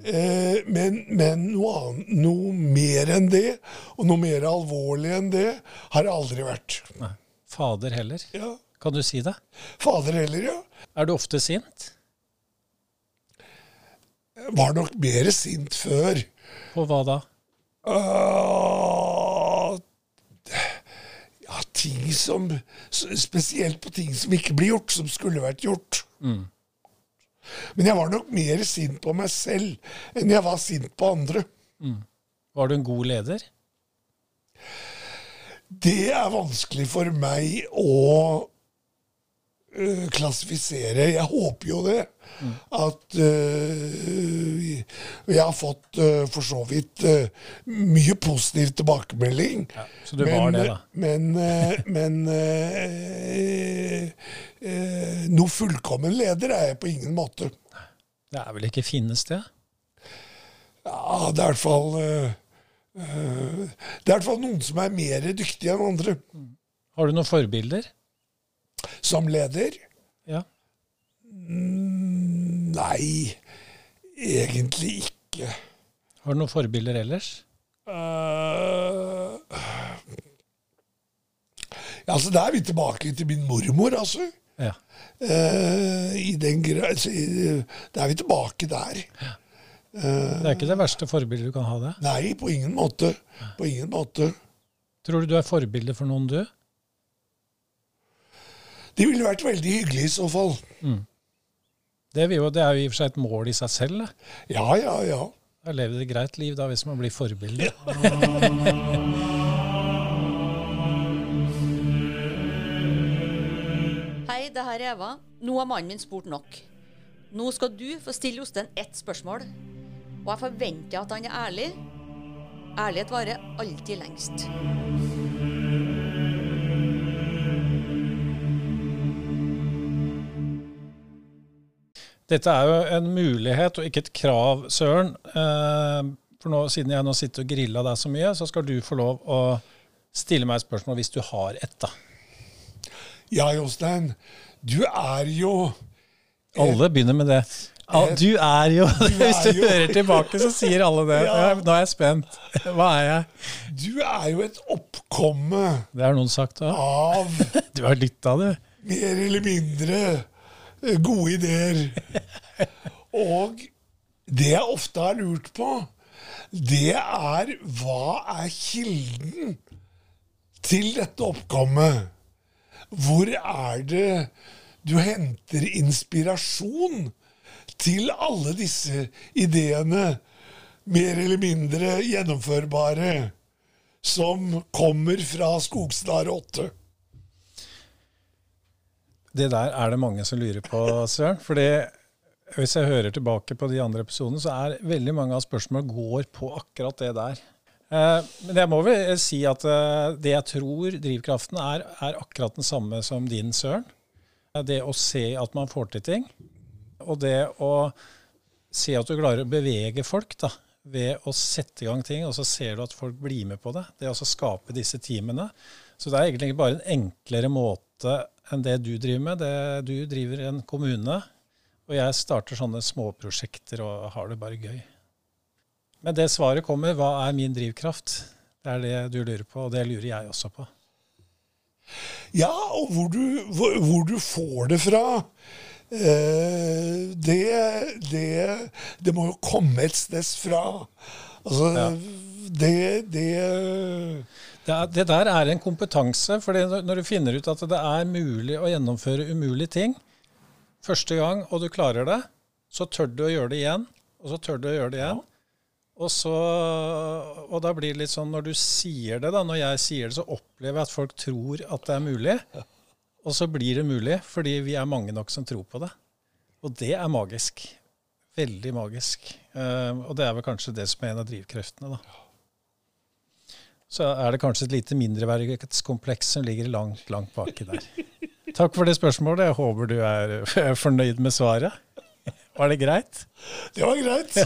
Eh, men men noe, annet, noe mer enn det, og noe mer alvorlig enn det, har det aldri vært. Nei. Fader heller. Ja. Kan du si det? Fader heller, ja. Er du ofte sint? Var nok mer sint før. På hva da? Uh, ja, ting som Spesielt på ting som ikke blir gjort, som skulle vært gjort. Mm. Men jeg var nok mer sint på meg selv enn jeg var sint på andre. Mm. Var du en god leder? Det er vanskelig for meg å øh, klassifisere. Jeg håper jo det. At vi Jeg har fått uh, for så vidt uh, mye positiv tilbakemelding. så du var det, da? Men, men noe fullkommen leder er jeg på ingen måte. Det er vel ikke finnes det? Ja, det er i hvert fall Det er i hvert fall noen som er mer dyktige enn andre. Har du noen forbilder? Som leder? Ja. Nei, egentlig ikke. Har du noen forbilder ellers? Uh, ja, altså, Da er vi tilbake til min mormor, altså. Ja. Uh, I den altså, Da er vi tilbake der. Det er ikke det verste forbildet du kan ha, det? Nei, på ingen måte. På ingen måte. Tror du du er forbilde for noen, du? Det ville vært veldig hyggelig i så fall. Mm. Det, jo, det er jo i og for seg et mål i seg selv. Da. Ja, ja, ja. Da lever det et greit liv da, hvis man blir forbilde. Hei, det her er Eva. Nå har mannen min spurt nok. Nå skal du få stille Jostein ett spørsmål. Og jeg forventer at han er ærlig. Ærlighet varer alltid lengst. Dette er jo en mulighet og ikke et krav, Søren. Eh, For nå, siden jeg nå sitter og grilla deg så mye, så skal du få lov å stille meg et spørsmål hvis du har et, da. Ja, Jostein. Du er jo Alle begynner med det. Du er jo Hvis du jo- hører tilbake, så sier alle det. Ja. Nå er jeg spent. Hva er jeg? Du er jo et oppkomme Det har noen sagt òg. av Du har lytta, du. mer eller mindre gode ideer. Og det jeg ofte har lurt på, det er hva er kilden til dette oppkommet? Hvor er det du henter inspirasjon til alle disse ideene, mer eller mindre gjennomførbare, som kommer fra Skogsnare 8? Det der er det mange som lurer på, Søren. fordi hvis jeg hører tilbake på de andre episodene, så er veldig mange av spørsmålene går på akkurat det der. Eh, Men jeg må vel si at eh, det jeg tror drivkraften er, er akkurat den samme som din, Søren. Eh, Det å se at man får til ting, og det å se at du klarer å bevege folk da, ved å sette i gang ting, og så ser du at folk blir med på det. Det å skape disse teamene. Så det er egentlig bare en enklere måte enn det du driver med. Det, du driver en kommune, og jeg starter sånne småprosjekter og har det bare gøy. Men det svaret kommer, hva er min drivkraft? Det er det du lurer på, og det lurer jeg også på. Ja, og hvor du, hvor, hvor du får det fra. Eh, det, det, det må jo komme et sted fra. Altså, det, det Det, er, det der er en kompetanse. for når du finner ut at det er mulig å gjennomføre umulige ting første gang, og du klarer det, så tør du å gjøre det igjen, og så tør du å gjøre det igjen. Og, så, og da blir det litt sånn når du sier det, da, når jeg sier det, så opplever jeg at folk tror at det er mulig. Og så blir det mulig, fordi vi er mange nok som tror på det. Og det er magisk. Veldig magisk. Eh, og det er vel kanskje det som er en av drivkreftene, da. Så er det kanskje et lite mindreverdighetskompleks som ligger langt, langt baki der. Takk for det spørsmålet. Jeg håper du er, fornøyd med svaret. Var det greit? Det var greit.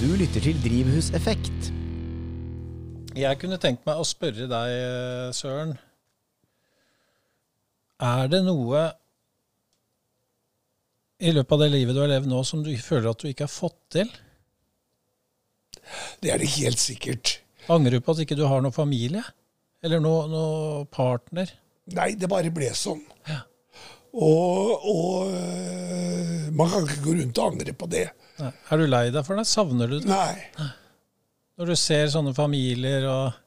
Du lytter til Drivhuseffekt. Jeg kunne tenkt meg å spørre deg, Søren. Er det noe i løpet av det livet du har levd nå, som du føler at du ikke har fått til? Det er det helt sikkert. Angrer du på at ikke du har noen familie? Eller noen noe partner? Nei, det bare ble sånn. Ja. Og, og øh, man kan ikke gå rundt og angre på det. Nei. Er du lei deg for det? Savner du det? Nei. Når du ser sånne familier og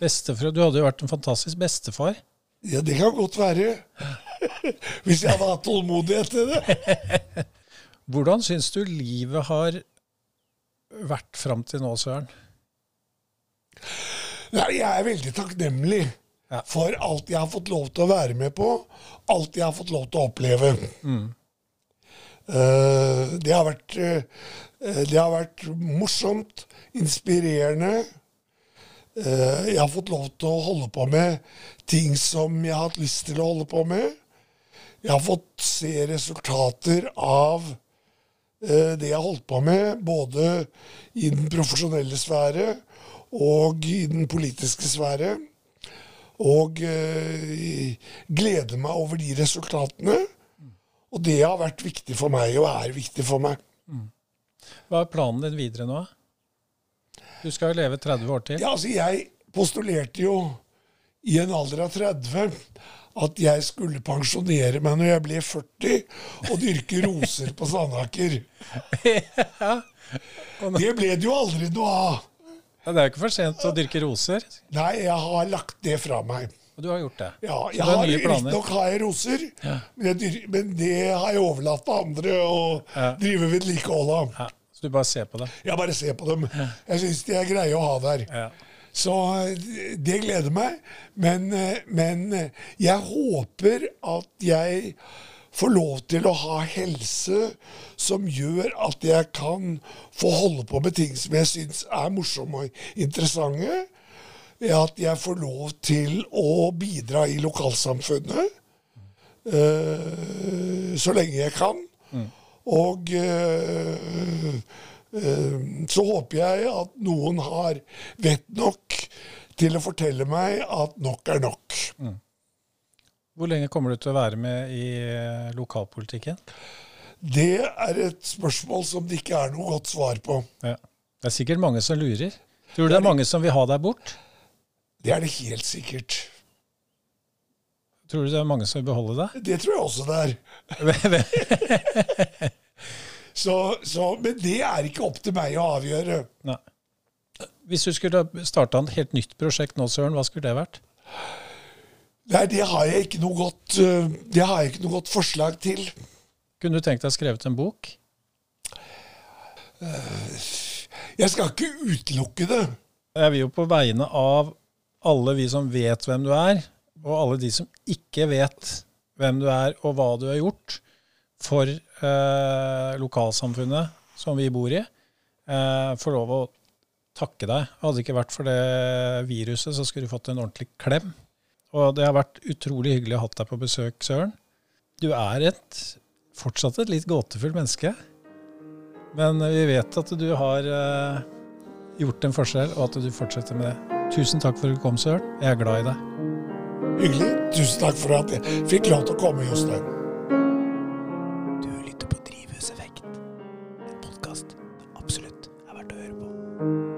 bestefar Du hadde jo vært en fantastisk bestefar. Ja, det kan godt være. Hvis jeg hadde hatt tålmodighet til det. Hvordan syns du livet har vært fram til nå, Søren? Nei, jeg er veldig takknemlig ja. for alt jeg har fått lov til å være med på. Alt jeg har fått lov til å oppleve. Mm. Uh, det, har vært, uh, det har vært morsomt, inspirerende. Uh, jeg har fått lov til å holde på med ting som jeg har hatt lyst til å holde på med. Jeg har fått se resultater av det jeg har holdt på med, både i den profesjonelle sfære og i den politiske sfære. Og eh, gleder meg over de resultatene. Og det har vært viktig for meg, og er viktig for meg. Hva er planen din videre nå? Du skal jo leve 30 år til. Ja, altså Jeg postulerte jo i en alder av 30 at jeg skulle pensjonere meg når jeg ble 40 og dyrke roser på Sandaker. ja. Det ble det jo aldri noe av. Ja, det er jo ikke for sent å dyrke roser. Nei, jeg har lagt det fra meg. Og du har gjort det? Ja, jeg har, Riktignok har jeg roser, ja. men, jeg, men, det har jeg overlatt til andre å ja. drive vedlikehold av. Ja. Så du bare ser på det? Jeg bare ser på dem. Jeg syns de er greie å ha der. Så det gleder meg. Men, men jeg håper at jeg få lov til å ha helse som gjør at jeg kan få holde på med ting som jeg syns er morsomme og interessante. At jeg får lov til å bidra i lokalsamfunnet uh, så lenge jeg kan. Mm. Og uh, uh, så håper jeg at noen har vett nok til å fortelle meg at nok er nok. Mm. Hvor lenge kommer du til å være med i eh, lokalpolitikken? Det er et spørsmål som det ikke er noe godt svar på. Ja. Det er sikkert mange som lurer. Tror du det er mange som vil ha deg bort? Det er det helt sikkert. Tror du det er mange som vil beholde deg? Det tror jeg også det er. så, så, men det er ikke opp til meg å avgjøre. Nei. Hvis du skulle starta et helt nytt prosjekt nå, Søren, hva skulle det vært? Nei, det har jeg ikke noe godt, eh, det har jeg ikke noe godt forslag til. Kunne du tenkt deg skrevet en bok? Eh, jeg skal ikke utelukke det. Jeg vil jo på vegne av alle vi som vet hvem du er, og alle de som ikke vet hvem du er og hva du har gjort for eh, lokalsamfunnet som vi bor i, eh, få lov å takke deg. Hadde det ikke vært for det viruset, så skulle du fått en ordentlig klem. Og det har vært utrolig hyggelig å ha deg på besøk, Søren. Du er et, fortsatt et litt gåtefullt menneske. Men vi vet at du har eh, gjort en forskjell, og at du fortsetter med det. Tusen takk for at du kom, Søren. Jeg er glad i deg. Hyggelig. Tusen takk for at jeg fikk lov til å komme, Jostein. Du lytter på Drivhuseffekt, en podkast det absolutt er verdt å høre på.